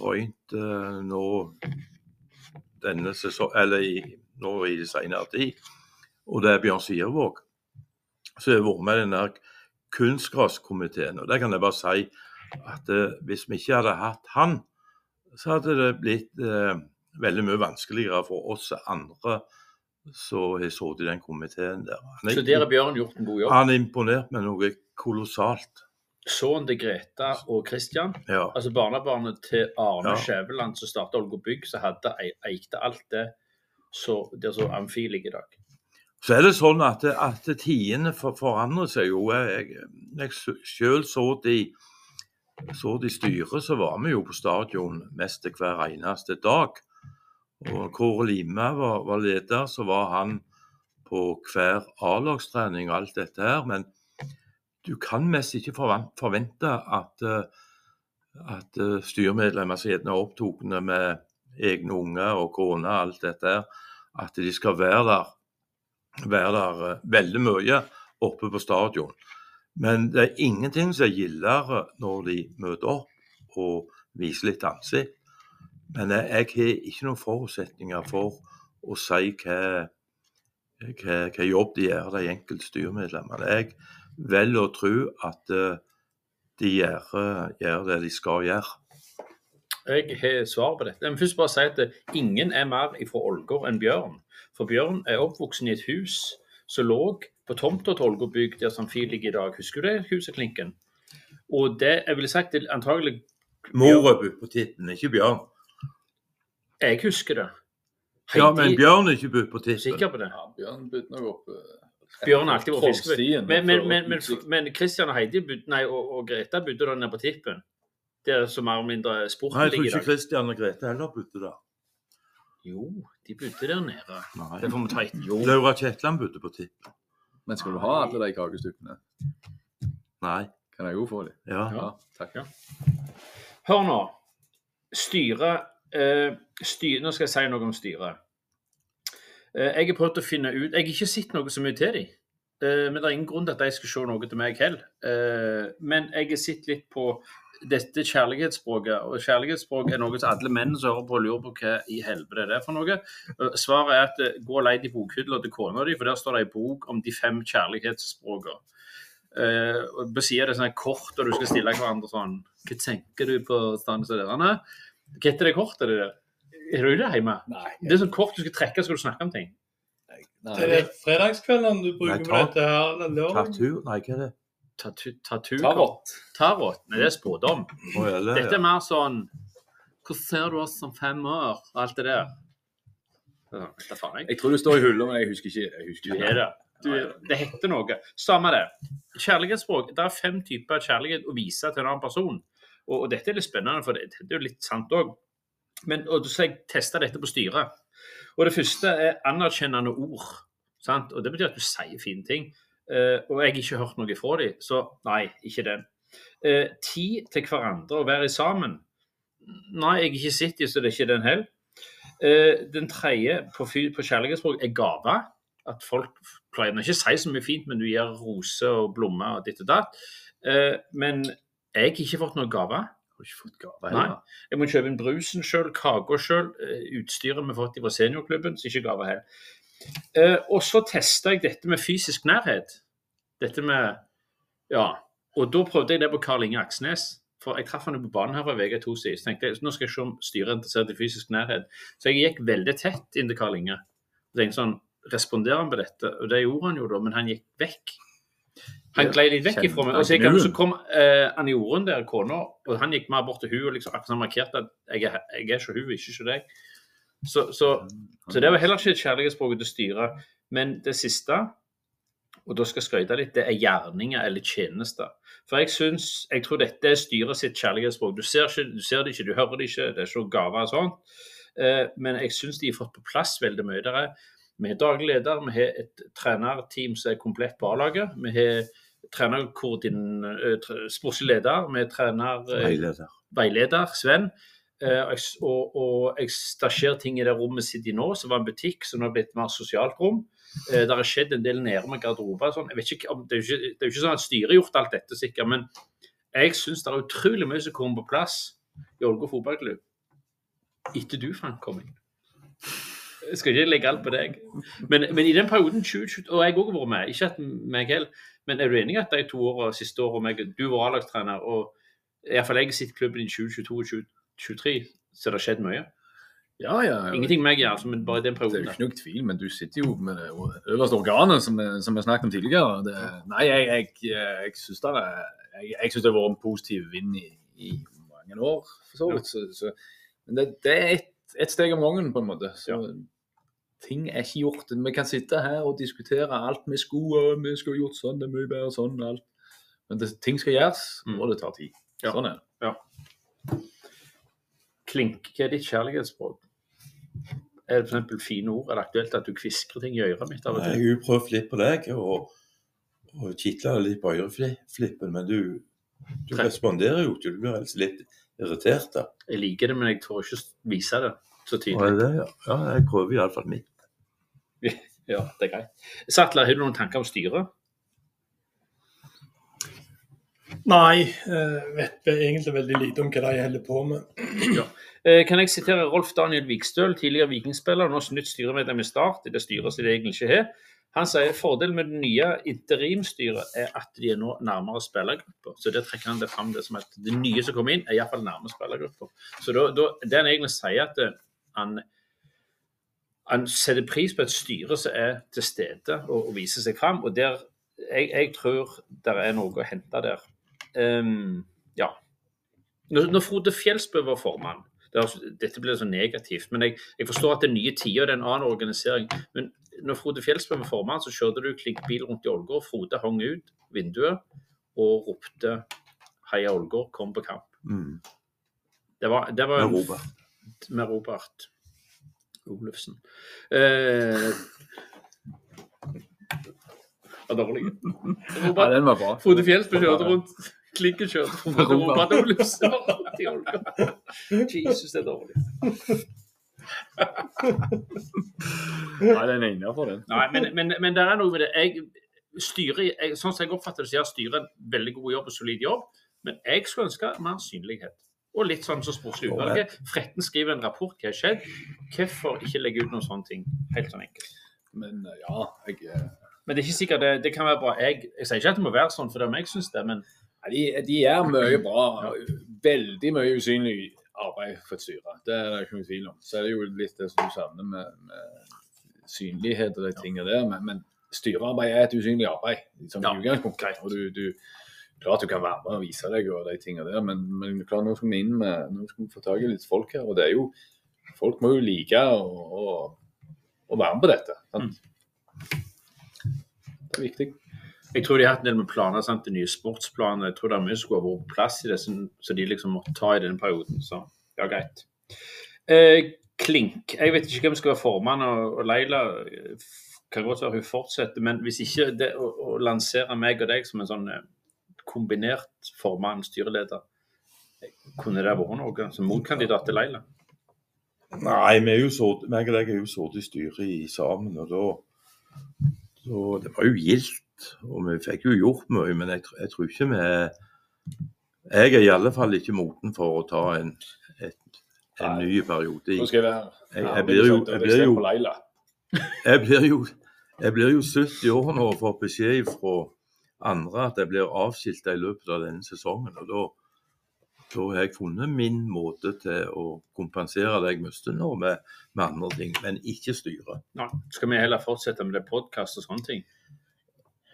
Speaker 3: røynt eh, nå denne sesong, eller i, nå i det senere tid, og det er Bjørn Siervåg jeg har vært med i denne kunstgraskomiteen. Og det kan jeg bare si at eh, hvis vi ikke hadde hatt han, så hadde det blitt eh, veldig mye vanskeligere for oss andre som har sittet i den komiteen der. Han
Speaker 1: Så
Speaker 3: er,
Speaker 1: der har Bjørn gjort en god jobb.
Speaker 3: han er imponert med noe kolossalt.
Speaker 1: Sønnen til Greta og Christian,
Speaker 3: Ja.
Speaker 1: altså barnebarnet til Arne
Speaker 3: Ja.
Speaker 1: Skjæveland som starta Olgo Bygg, som hadde ei- eikte alt det så der så Amfi ligger i dag.
Speaker 3: Så er det sånn at, at tidene for, forandrer seg jo. Jeg, jeg selv så de så de styret, så var vi jo på stadion mest hver eneste dag. Og Kåre Lime var, var leder, så var han på hver A-lagstrening og alt dette her. Men du kan mest ikke forvente at, eh, at eh, styremedlemmer som gjerne er opptatt med egne unger og kone og alt dette her, at de skal være der, være der eh, veldig mye oppe på stadion. Men det er ingenting som er gildere når de møter opp og viser litt ansikt. Men jeg, har ikke noen forutsetninger for å si hva, hva, hva jobb de gjør, de enkelte styremedlemmene. Jeg velger å tro at eh, de gjør, gjør det de skal gjøre.
Speaker 1: Jeg har svar på dette. Må først bare si at ingen er mer fra Ålgård enn Bjørn. For Bjørn er oppvoksen i et hus som lå på tomta til Ålgård bygg, der som Samfi ligger i dag. Husker du det huset Klinken? Og det jeg ville sagt det er antagelig
Speaker 3: Morøbu på tippen, ikke Bjørn.
Speaker 1: Jeg husker det.
Speaker 3: Ja, men Bjørn er ikke bor på tippen.
Speaker 1: Sikker på det?
Speaker 4: Ja, Bjørn begynte nok opp eh,
Speaker 1: Bjørn har alltid vært fiskebud. Men, men, men, men, men Christian og Heidi bud, nei, og, og Greta bodde da nede på tippen. Der som mer eller mindre sporten ligger i dag.
Speaker 3: Nei, jeg tror ikke
Speaker 1: Kristian
Speaker 3: Christian og Grete heller bodde der.
Speaker 1: Jo, de bodde der nede.
Speaker 3: Nei.
Speaker 1: Det får vi ta etter. Jo.
Speaker 3: Laura Kjetland bodde på Tipp.
Speaker 4: Men skal du ha alle de kakestykkene,
Speaker 3: Nei.
Speaker 4: kan jeg jo få dem.
Speaker 3: Ja.
Speaker 4: Ja, takk.
Speaker 1: Ja. Hør nå. Styret uh, styre, Nå skal jeg si noe om styret. Uh, jeg har prøvd å finne ut Jeg har ikke sett noe så mye til dem. Eh, men det er ingen grunn til at de skal se noe til meg heller. Eh, men jeg har sett litt på dette kjærlighetsspråket. Og kjærlighetsspråk er noe som alle menn som hører på, lurer på hva i helvete det er for noe. Eh, Svaret er at gå og leit i bokhylla til kona di, for der står det ei bok om de fem kjærlighetsspråkene. Og på sida er det sånn kort, og du skal stille hverandre sånn Hva tenker du på stand og der? Hva heter det kortet? Det der? Er du det hjemme?
Speaker 4: Nei.
Speaker 1: Det er sånn kort du skal trekke, skal du snakke om ting.
Speaker 4: Nei.
Speaker 2: Det er fredagskveldene du bruker
Speaker 3: Nei,
Speaker 2: på dette her. eller lørdag?
Speaker 3: Tattoo? Nei, hva er det?
Speaker 1: Tatu, tatu,
Speaker 4: Tarot.
Speaker 1: Tarot? Nei, det er spådom.
Speaker 3: Å, ja, det,
Speaker 1: Dette er mer sånn Hvordan ser du oss om fem år? Alt det der. Ja, vet da faen, jeg.
Speaker 4: Jeg tror det står i hullet, men jeg husker ikke. Jeg husker
Speaker 1: Du
Speaker 4: ikke.
Speaker 1: er det. Du, det heter noe. Samme det. Kjærlighetsspråk. Det er fem typer kjærlighet å vise til en annen person. Og, og dette er litt spennende, for det, det er jo litt sant òg. Men og så jeg testa dette på styret. Og det første er anerkjennende ord. Sant? Og det betyr at du sier fine ting. Eh, og jeg har ikke hørt noe fra dem, så nei, ikke den. Eh, tid til hverandre og være sammen. Nei, jeg har ikke sett dem, så det er ikke den heller. Eh, den tredje på, på kjærlighetsspråk er gaver. At folk pleier ikke å si så mye fint, men du gir roser og blomster og ditt og datt. Eh, men jeg har ikke fått noen gaver.
Speaker 4: Har ikke fått gave
Speaker 1: Nei. Jeg må kjøpe inn brusen sjøl, kaka sjøl, utstyret vi har fått fra seniorklubben, så ikke gave her. Eh, og så testa jeg dette med fysisk nærhet. Dette med Ja. Og da prøvde jeg det på Karl Inge Aksnes. For jeg traff han jo på banen her to siden. Så tenkte jeg nå skal jeg se om styret er interessert i fysisk nærhet. Så jeg gikk veldig tett inn til Karl Inge. Og tenkte sånn Responderer han på dette? Og det gjorde han jo da, men han gikk vekk. Han glei litt vekk ifra meg. Og så, han, så kom eh, Anne Jorunn der, kona, og han gikk mer bort til hun og liksom akkurat markerte at jeg er, jeg er ikke hun, ikke ikke deg. Så, så, så det var heller ikke et kjærlighetsspråk til styret. Men det siste, og da skal jeg skryte litt, det er gjerninger eller tjenester. For jeg syns, jeg tror dette er styret sitt kjærlighetsspråk. Du ser, ikke, du ser det ikke, du hører det ikke, det er ikke noen gaver og sånt. Eh, men jeg syns de har fått på plass veldig mye. Der er, vi har daglig leder, vi har et trenerteam som er komplett på A-laget. Vi har trenerkoordin, eh, sportslig leder, vi har trener eh,
Speaker 3: veileder.
Speaker 1: veileder, Sven. Eh, og og, jeg, skjer ting i det rommet sitt i nå, som var en butikk, som nå har blitt et mer sosialt rom. Det har skjedd en del nede med garderober. Sånn. Det, er jo ikke, er ikke sånn at styret har gjort alt dette, sikkert, men jeg syns det er utrolig mye som kommer på plass i Ålgård fotballklubb etter du, Frank, kom inn. Jeg skal ikke legge alt på deg. Men, men i den perioden 2020, og jeg òg har vært med, ikke at meg heller, men er du enig at de to årene, siste året meg, du var A-lagstrener, og iallfall jeg har sett klubben i 2022 og 2023, så det har skjedd mye?
Speaker 4: Ja, ja. ja.
Speaker 1: Ingenting med meg, altså, men bare i den
Speaker 4: Det er jo ikke noe tvil, men du sitter jo med det øverste organet, som, vi- snakket om tidligere. Det, nei, jeg, jeg, jeg syns det, har vært en positiv vind i, i mange år, for så vidt. Så, så, men det, det er ett et steg om gangen, på en måte. Så ting er ikke gjort. Vi kan sitte her og diskutere alt vi skulle, og vi skulle gjort sånn, det er mye bedre sånn, alt. Men det, ting skal gjøres,
Speaker 1: Mm.
Speaker 4: og det tar tid.
Speaker 1: Ja.
Speaker 4: Sånn er det.
Speaker 1: Klink, hva er ditt kjærlighetsspråk? Er det f.eks. fine ord? Er det aktuelt at du kviskrer ting i øret mitt av og
Speaker 3: Jeg
Speaker 1: til?
Speaker 3: har jo prøvd litt på deg og, og kitla litt på øreflippen, men du, du responderer jo ikke. Du blir helst litt irritert. da.
Speaker 1: Jeg liker det, men jeg tør ikke vise det så tydelig.
Speaker 3: Ja, det, ja. ja, jeg prøver iallfall mitt.
Speaker 1: Ja, det er greit. Sattler, har du noen tanker om styret?
Speaker 2: Nei, jeg vet egentlig veldig lite om hva de holder på med.
Speaker 1: Ja. Kan jeg sitere Rolf Daniel Vikstøl, tidligere vikingspiller, nå nytt styremedlem i Start, i det styret som de egentlig ikke har. Han sier fordelen med det nye interimstyret er at de er nå nærmere spillergrupper. Så det trekker han det fram det som at det nye som kommer inn, er iallfall nærmere spillergrupper. Så da, da, det han egentlig sier, at eh, han, han setter pris på et styre som er til stede og, og viser seg fram. Og der, jeg, jeg tror det er noe å hente der. Um, ja. Når, når Frode Fjelsbø var formann det er, Dette blir så negativt, men jeg, jeg forstår at det er nye tider, det er en annen organisering. Men når Frode Fjelsbø var formann, så kjørte du klinkbil rundt i Ålgård. Frode hang ut vinduet og ropte 'Heia Ålgård, kom på kamp'.
Speaker 3: Mm.
Speaker 1: Det var, det var en- med Robert Olufsen. Eh, var dårlig.
Speaker 4: Ja, den var bra.
Speaker 1: Frode Fjelsbø kjørte rundt. Klinken kjørte rundt Robert Olufsen. Jesus, det er dårlig.
Speaker 4: Nei, den er innafor, den.
Speaker 1: Nei, men, men, men det er noe med det. Jeg, styrer, jeg- sånn som jeg oppfatter det, så gjør styret en veldig god jobb og solid jobb, men jeg skulle ønske mer synlighet. Og litt sånn som sportslig utvalget. Fretten skriver en rapport, hva har skjedd? Hvorfor ikke legge ut noen sånne ting? Helt sånn enkelt.
Speaker 4: Men eh, ja, jeg, eh,
Speaker 1: Men det er ikke sikkert det, det kan være bra. Jeg, jeg sier ikke at det må være sånn for det om jeg syns det, men
Speaker 4: De, de gjør mye bra. Veldig mye usynlig arbeid for et styre. Det er det ikke noen tvil om. Så er det jo litt det som du savner med, med synlighet og de tingene der. Men, men styrearbeid er et usynlig arbeid som
Speaker 1: Ja,
Speaker 4: greit. Og du, du, klart du kan være med og vise deg og de tingene der, men, men klart nå skal vi inn med, nå skal vi få tak i litt folk her. Og det er jo Folk må jo like å, være med på dette. Sant? Det er viktig.
Speaker 1: jeg tror de har hatt en del med planer. sant? De nye sportsplanene. Jeg tror det er mye som skulle vært på plass i det, så de liksom måtte ta i den perioden. Så ja, greit. Eh, Klink. Jeg vet ikke hvem som skal være formann, og, og Leila eh, kan godt være hun fortsetter, men hvis ikke det å, å lansere meg og deg som en sånn eh, kombinert formann, styreleder, kunne det vært noe som motkandidat til Leila?
Speaker 3: Nei, vi er jo så, meg og deg er jo sittet i styret i sammen, og da, da Det var jo gildt, og vi fikk jo gjort mye, men jeg, jeg tror ikke vi Jeg er i alle fall ikke moten for å ta en, et, en
Speaker 4: Nei.
Speaker 3: ny periode.
Speaker 4: Nå skal jeg være
Speaker 3: Jeg,
Speaker 4: Ja,
Speaker 3: jeg blir jo, jeg blir jo. Jeg blir jo, jeg blir jo 70 år nå og får beskjed fra andre at jeg blir avskilta i løpet av denne sesongen. og Da, da har jeg funnet min måte til å kompensere det jeg mister nå, med, med andre ting, men ikke styre.
Speaker 1: Ja, Skal vi heller fortsette med det podkast og sånne ting?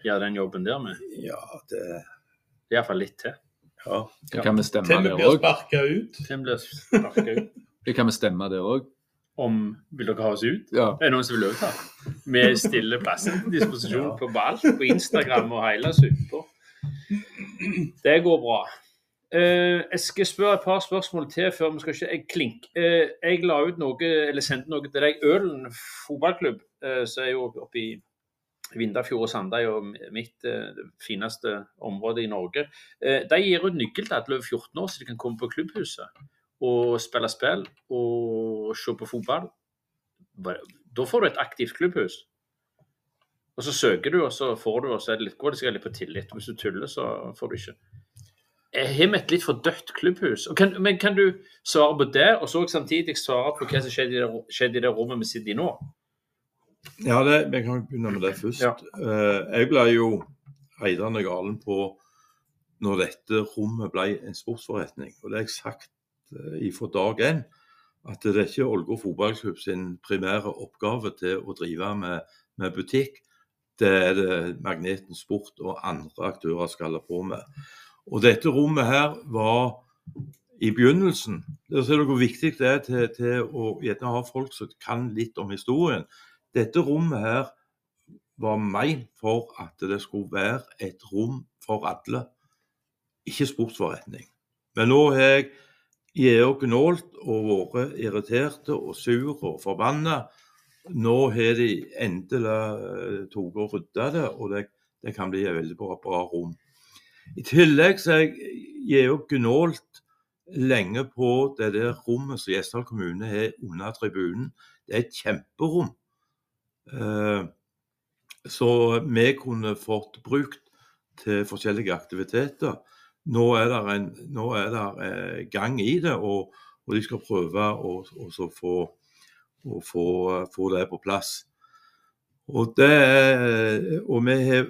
Speaker 1: Gjøre den jobben der med?
Speaker 3: Ja, det
Speaker 1: Iallfall litt til.
Speaker 3: ja.
Speaker 4: Det kan vi stemme
Speaker 2: Til vi
Speaker 4: der
Speaker 2: blir
Speaker 4: òg.
Speaker 2: sparka ut.
Speaker 1: Til vi blir sparket ut.
Speaker 4: Det kan vi stemme der òg.
Speaker 1: Om vil dere ha oss ut?
Speaker 4: Ja.
Speaker 1: Er noen som vil overta? Vi stiller plassen til disposisjon på Ball, på Instagram og hele suppa. Det går bra. Eh, jeg skal spørre et par spørsmål til før vi skal ikke Jeg klink. Eh, jeg la ut noe, eller sendte noe til deg. Ølen fotballklubb, eh, som er jo oppe i Vindafjord og Sandøy og mitt eh, det fineste område i Norge. Eh, de gir ut nøkkel til alle over 14 år, så de kan komme på klubbhuset og spille spill og se på fotball. Da får du et aktivt klubbhus. Og så søker du, og så får du, og så er det litt, godt. det skal litt på tillit. Hvis du tuller, så får du ikke. Jeg har vi et litt for dødt klubbhus. Kan, men kan du svare på det, og så samtidig svare på hva som skjedde i det, skjedde i det rommet vi sitter i nå?
Speaker 3: Ja, det, vi kan begynne med det først.
Speaker 1: Ja.
Speaker 3: Eh, jeg ble jo heidende galen på når dette rommet ble en sportsforretning. Og det har jeg sagt eh, fra dag én, at det er ikke Ålgård fotballklubb sin primære oppgave til å drive med, med butikk. Det er det Magneten Sport og andre aktører skal holde på med. Og dette rommet her var i begynnelsen Det er noe viktig det er til, til å gjerne ha folk som kan litt om historien. Dette rommet her var ment for at det skulle være et rom for alle, ikke sportsforretning. Men nå har jeg jeg gnålt og vært irriterte og sur og forbanna. Nå har de endelig eh, tatt og rydda det, og det, det kan bli et veldig bra, bra rom. I tillegg så er jeg òg gnålt lenge på det der rommet som Gjesdal kommune har under tribunen. Det er et kjemperom. Eh, så vi kunne fått brukt til forskjellige aktiviteter. Nå er det, en, nå er det eh, gang i det, og, og de skal prøve å, å få, å få, få det på plass. Og, det, og vi har,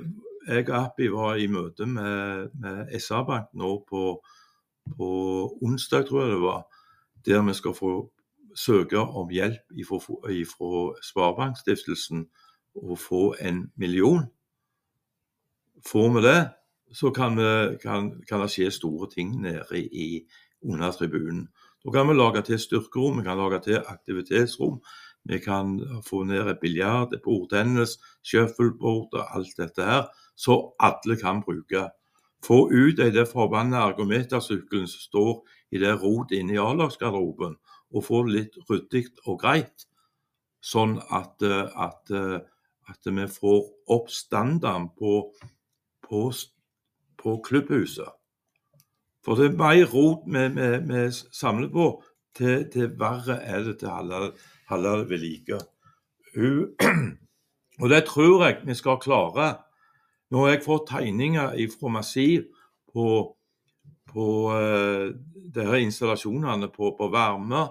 Speaker 3: jeg og Appi var i møte med, med SR-Bank nå på, på onsdag, tror jeg det var, der vi skal få søke om hjelp fra Sparebankstiftelsen og få en million. Får vi det, så kan, vi, kan, kan det skje store ting nede i under tribunen. Da kan vi lage til styrkerom, vi kan lage til aktivitetsrom. Vi kan få ned et biljard, bordtennis, shuffleboard og alt dette her, så alle kan bruke. Få ut der forbanna ergometersykkelen som står i det rotet inne i A-lagsgarderoben, og få det litt ryddig og greit. Sånn at, eh, at, eh, at vi får opp standarden på, på, på klubbhuset. For det er mer rot vi, samler på, til, til verre er det til halve, holde ved like. [clears throat] Og det tror jeg vi skal klare. Nå har jeg fått tegninger fra Massiv på, på eh, de her installasjonene på, på varme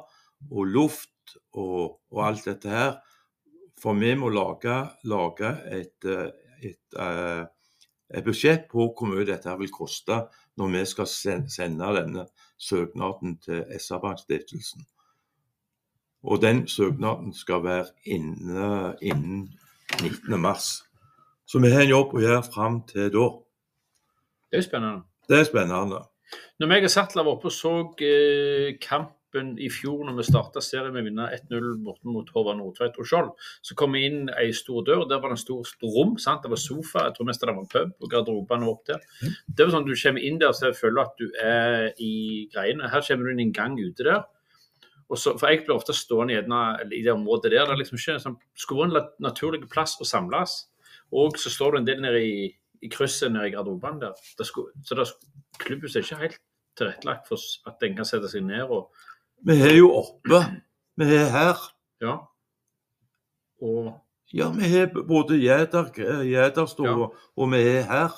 Speaker 3: og luft og, og alt dette her. For vi må lage, lage et, eh, et, eh, et budsjett på hvor mye dette vil koste når vi skal sende denne søknaden til SR-Bank-stiftelsen. Og den søknaden skal være inne innen 19. mars. Så vi har en jobb å gjøre fram til da.
Speaker 1: Det er spennende.
Speaker 3: Det er spennende.
Speaker 1: Når jeg og Sattler var oppe og så eh, kampen i fjor når vi starta serien med å vinne 1-0 borte mot Håvard Nordtveit og Skjold, så kom vi inn ei stor dør. Der var det en stor rom. sant? Det var sofa, jeg tror mest det var pub, og garderobene var opp der. Det var sånn at Du kommer inn der så jeg føler at du er i greiene. Her kommer du inn en gang ute der. Og så, for Jeg blir ofte stående gjerne i det området der. Det er liksom ikke sånn, skulle en naturlig plass å samles. Og så står du en del nede i, i krysset nede i garderobene der. Det skulle, så det, klubbhuset er ikke helt tilrettelagt for at en kan sette seg ned og
Speaker 3: Vi er jo oppe. Vi er her.
Speaker 1: Ja. Og
Speaker 3: Ja, vi har både Gjeterstua ja. og vi er her.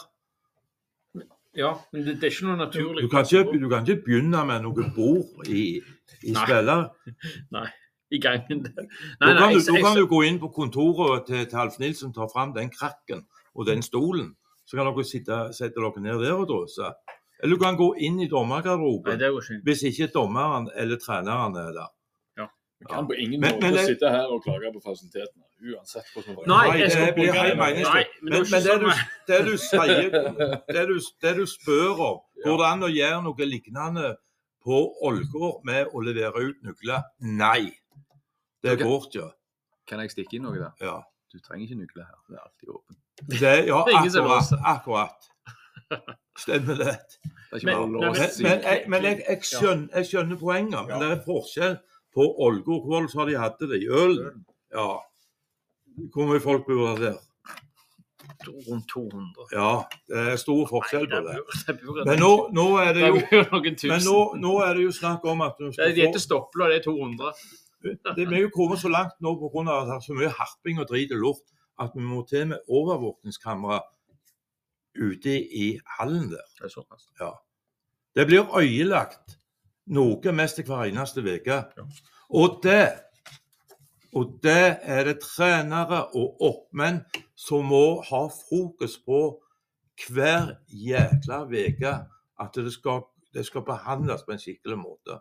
Speaker 1: Ja, men det, det er ikke noe naturlig
Speaker 3: Du kan ikke, du kan ikke begynne med noe bord i, i
Speaker 1: Nei.
Speaker 3: spiller. [laughs]
Speaker 1: i gangen. Nei,
Speaker 3: Da
Speaker 1: nei,
Speaker 3: kan, du,
Speaker 1: jeg-
Speaker 3: da
Speaker 1: jeg-
Speaker 3: kan du gå inn på kontoret til, til Alf Nilsen, ta fram den krakken og den stolen. Så kan dere sitte, sette dere ned der og drøse. Eller du kan gå inn i dommergarderoben
Speaker 1: det går ikke.
Speaker 3: hvis ikke dommeren eller treneren er der.
Speaker 4: Vi kan på ingen
Speaker 3: Men-
Speaker 4: måte
Speaker 3: men det-
Speaker 4: sitte her og klage på fasilitetene. Uansett hvordan det
Speaker 1: Nei,
Speaker 3: Nei,
Speaker 1: jeg skal
Speaker 3: det blir
Speaker 1: bruke
Speaker 3: helt meningsløst.
Speaker 1: Men
Speaker 3: Men,
Speaker 1: det
Speaker 3: men det,
Speaker 1: sånn
Speaker 3: du, det du sier, det du, det du spør om, går det an å gjøre noe lignende på Ålgård med å levere ut nøkler? Nei, det
Speaker 4: okay.
Speaker 3: går ikke.
Speaker 4: Kan jeg stikke inn noe der?
Speaker 3: Ja,
Speaker 4: Du trenger ikke nøkler her. Det er alltid åpent.
Speaker 3: det, ja akkurat. akkurat. Stemmer det.
Speaker 4: Det
Speaker 1: Men-
Speaker 3: Men,
Speaker 1: men-
Speaker 3: men, jeg, men jeg, jeg, skjønner, jeg skjønner poenget, men
Speaker 4: Ja.
Speaker 3: det er forskjell på Ålgård. Så har de hatt det? I Ølen? Ja. Hvor mye folk bor der?
Speaker 1: Rundt 200.
Speaker 3: Ja, det er stor forskjell på det.
Speaker 1: det
Speaker 3: Men nå, nå er det
Speaker 1: det
Speaker 3: jo. Men nå, nå er det jo snakk om at du
Speaker 1: det
Speaker 3: skal
Speaker 1: er de heter
Speaker 3: få
Speaker 1: Stopla, det er 200.
Speaker 3: det, Vi er jo kommet så langt nå pga. at det er så mye harping og drit og lort at vi må til med overvåkningskamera ute i hallen der.
Speaker 1: Det såpass.
Speaker 3: Det blir øyelagt noe mest hver eneste uke.
Speaker 1: Ja.
Speaker 3: Og det og det er det trenere og oppmenn som må ha fokus på hver jækla uke. At det skal, det skal behandles på en skikkelig måte.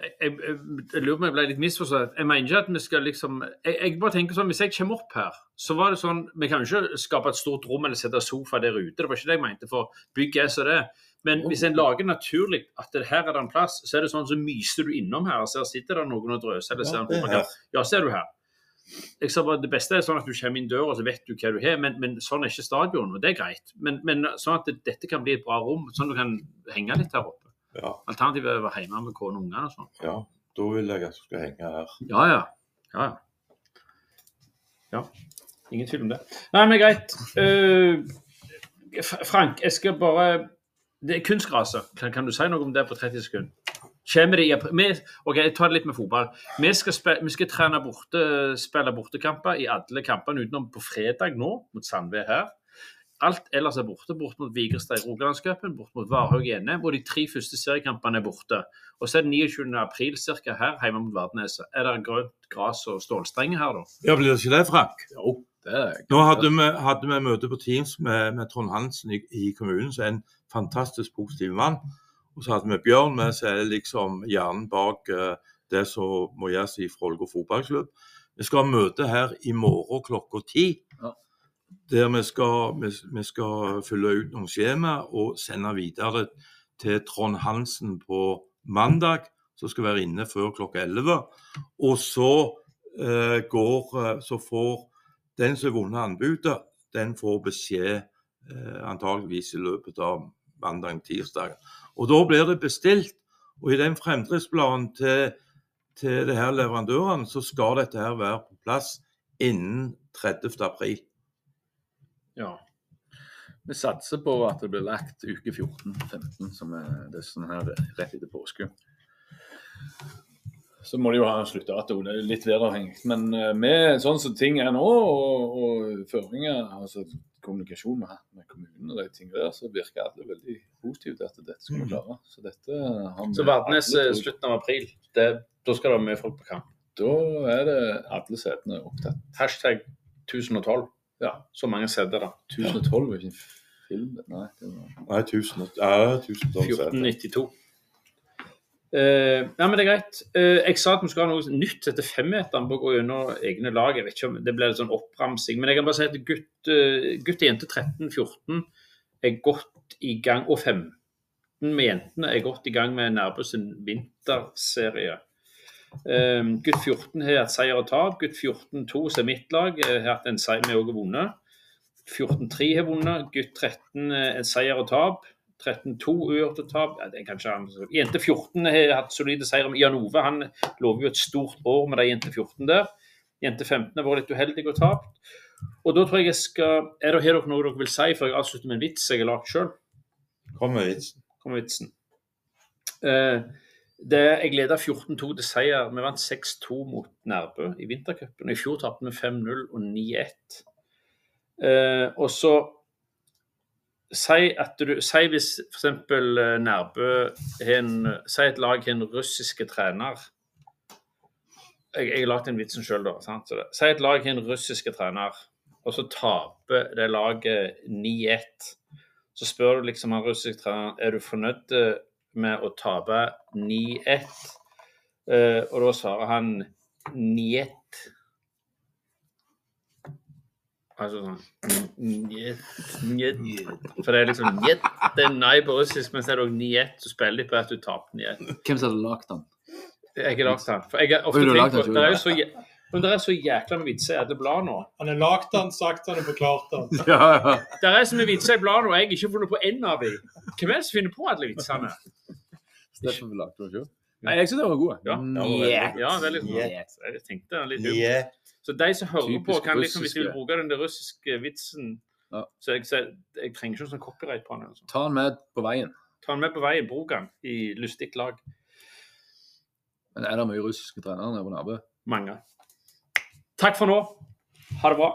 Speaker 1: Jeg, jeg, jeg, lurer på om jeg ble litt misforstått. Jeg mener ikke at vi skal liksom jeg, jeg bare tenker sånn, Hvis jeg kommer opp her, så var det sånn Vi kan jo ikke skape et stort rom eller sette sofa der ute. Det var ikke det jeg mente, for bygg er så det. Men hvis en lager naturlig at her er det en plass, så er det sånn så myser du innom her. Så her sitter det noen og drøser. eller ser
Speaker 3: det er.
Speaker 1: Ja, så er du her. Jeg sa bare, Det beste er sånn at du kommer inn døra, så vet du hva du har. Men, men sånn er ikke stadion, og det er greit. Men, men sånn at det, dette kan bli et bra rom, sånn at du kan henge litt her oppe.
Speaker 3: Ja,
Speaker 1: Alternativet er å være hjemme med kone og ungene og sånn.
Speaker 3: ja. Da vil jeg at du skal henge her.
Speaker 1: Ja, ja. Ja, ja. Ingen tvil om det. Nei, men greit. Uh, Frank, jeg skal bare Det er kunstgraset. Kan, kan du si noe om det på 30 sekunder? Kommer det i april? Vi, ok, jeg tar det litt med fotball. Vi skal, spille, vi skal trene borte, spille bortekamper i alle kampene utenom på fredag nå, mot Sandve her. Alt ellers er borte. Bort mot Vigrestad i Rogalandscupen, bort mot Varhaug i NM, og de tre første seriekampene er borte. Og så er det 29. april cirka her, hjemme mot Vardneset. Er det grønt gras og stålstrenger her, da?
Speaker 3: Ja, Blir det ikke det, Frank?
Speaker 4: Jo, det er
Speaker 3: Nå hadde vi, hadde vi møte på Teams med, med Trond Hansen i, i kommunen, som er en fantastisk positiv mann. Og så hadde vi Bjørn med, som er liksom hjernen bak uh, det som må gjøres i Folgå fotballklubb. Vi skal ha møte her i morgen klokka ti.
Speaker 4: Ja.
Speaker 3: Der vi skal, vi, vi skal fylle ut noen skjema og sende videre til Trond Hansen på mandag, som skal være inne før klokka 11. Og så eh, går eh, Så får den som har vunnet anbudet, den får beskjed eh, antageligvis i løpet av mandag-tirsdag. Og da blir det bestilt. Og i den fremdriftsplanen til, til det her leverandøren, så skal dette her være på plass innen 30. april.
Speaker 1: Ja.
Speaker 4: Vi satser på at det blir lagt uke 14-15, som er det sånn her rett etter påske. så må de jo ha en sluttdato. Det er litt væravhengig. Men eh, med sånn som ting er nå, og, og føringer, altså kommunikasjon med, med kommunen og de tingene der, så virker alle veldig positive til at dette skal vi klare. Så dette har vi
Speaker 1: Så Vardnes eh, slutten av april, det, da skal det være mye folk på kamp.
Speaker 4: Da er det alle setene opptatt.
Speaker 1: Hashtag 1012.
Speaker 4: Ja.
Speaker 1: Så mange seter da.
Speaker 4: 1012 var ikke en film. Nei, det var
Speaker 3: Nei, 1000, ja, 1012 seter.
Speaker 1: 1492. Uh, ja, men det er greit. Uh, jeg sa at vi skal ha noe nytt etter femmeteren på å gå gjennom egne lag. Jeg vet ikke om Det ble litt sånn oppramsing. Men jeg kan bare si at gutt, uh, gutt og jente 13-14 er godt i gang. Og 15 med jentene er godt i gang med Nærbø sin vinterserie. Eh, gutt 14 har hatt seier og tap. Gutt 14-2, som er mitt lag, eh, har hatt en seier vi òg har vunnet. 14-3 har vunnet. Gutt 13 eh, en seier og tap. 13-2 uavgjort og tap. Ja, det er kanskje han. Jente 14 har hatt solide seire. Jan Ove han lover jo et stort år med de jente 14 der. Jente 15 har vært litt uheldig og tapt. Og da tror jeg jeg skal er det, her dere noe dere vil si før jeg avslutter med en vits jeg har lagd sjøl?
Speaker 3: Kom med vitsen.
Speaker 1: Kommer vitsen. Eh, det, jeg leda 14-2 til seier. Vi vant 6-2 mot Nærbø i vintercupen. I fjor tapte vi 5-0 og 9-1. Eh, og så Si du Si hvis f.eks. Nærbø har en Si et lag har en russiske trener. Jeg, jeg har lagd den vitsen sjøl, da. Sant? Det, si et lag har en russiske trener, og så taper det laget 9-1 så spør du liksom han russiske treneren er du fornøyd eh, med å tape 9-1. Eh, og da svarer han 9-1. Altså sånn njet, njet. For det er liksom njet, det er nei på russisk, men så er det òg 9-1. Så spiller de på at du taper 9-1.
Speaker 4: Hvem som hadde lagd den?
Speaker 1: Jeg har lagt den. For jeg har ofte
Speaker 4: har
Speaker 1: tenkt på så, men det er så jækla mye vitser i alle blad nå.
Speaker 2: Han har lagd den, sagt den og forklart den. [laughs]
Speaker 3: Ja, ja.
Speaker 1: Det er så mye vitser i bladet, og jeg har ikke funnet på én av dem. Hvem er det som finner på alle vitsene?
Speaker 4: Steffen vi lagde den selv. Nei, jeg synes det var gode.
Speaker 1: Ja.
Speaker 4: Njet.
Speaker 1: Ja, veldig
Speaker 4: Njet.
Speaker 1: Jeg tenkte litt.
Speaker 3: Yeah.
Speaker 1: Så de som hører
Speaker 4: Typisk
Speaker 1: på, kan liksom, hvis de vil bruke den der russiske vitsen
Speaker 4: Ja.
Speaker 1: Så jeg, jeg, jeg trenger ikke sånn copyright på den. Altså.
Speaker 4: Ta den med på veien.
Speaker 1: Ta den med på veien, bruk den i lystig lag.
Speaker 4: Men er det mye russiske trenere nede på Nærbø?
Speaker 1: Mange. Takk for nå. Ha det bra.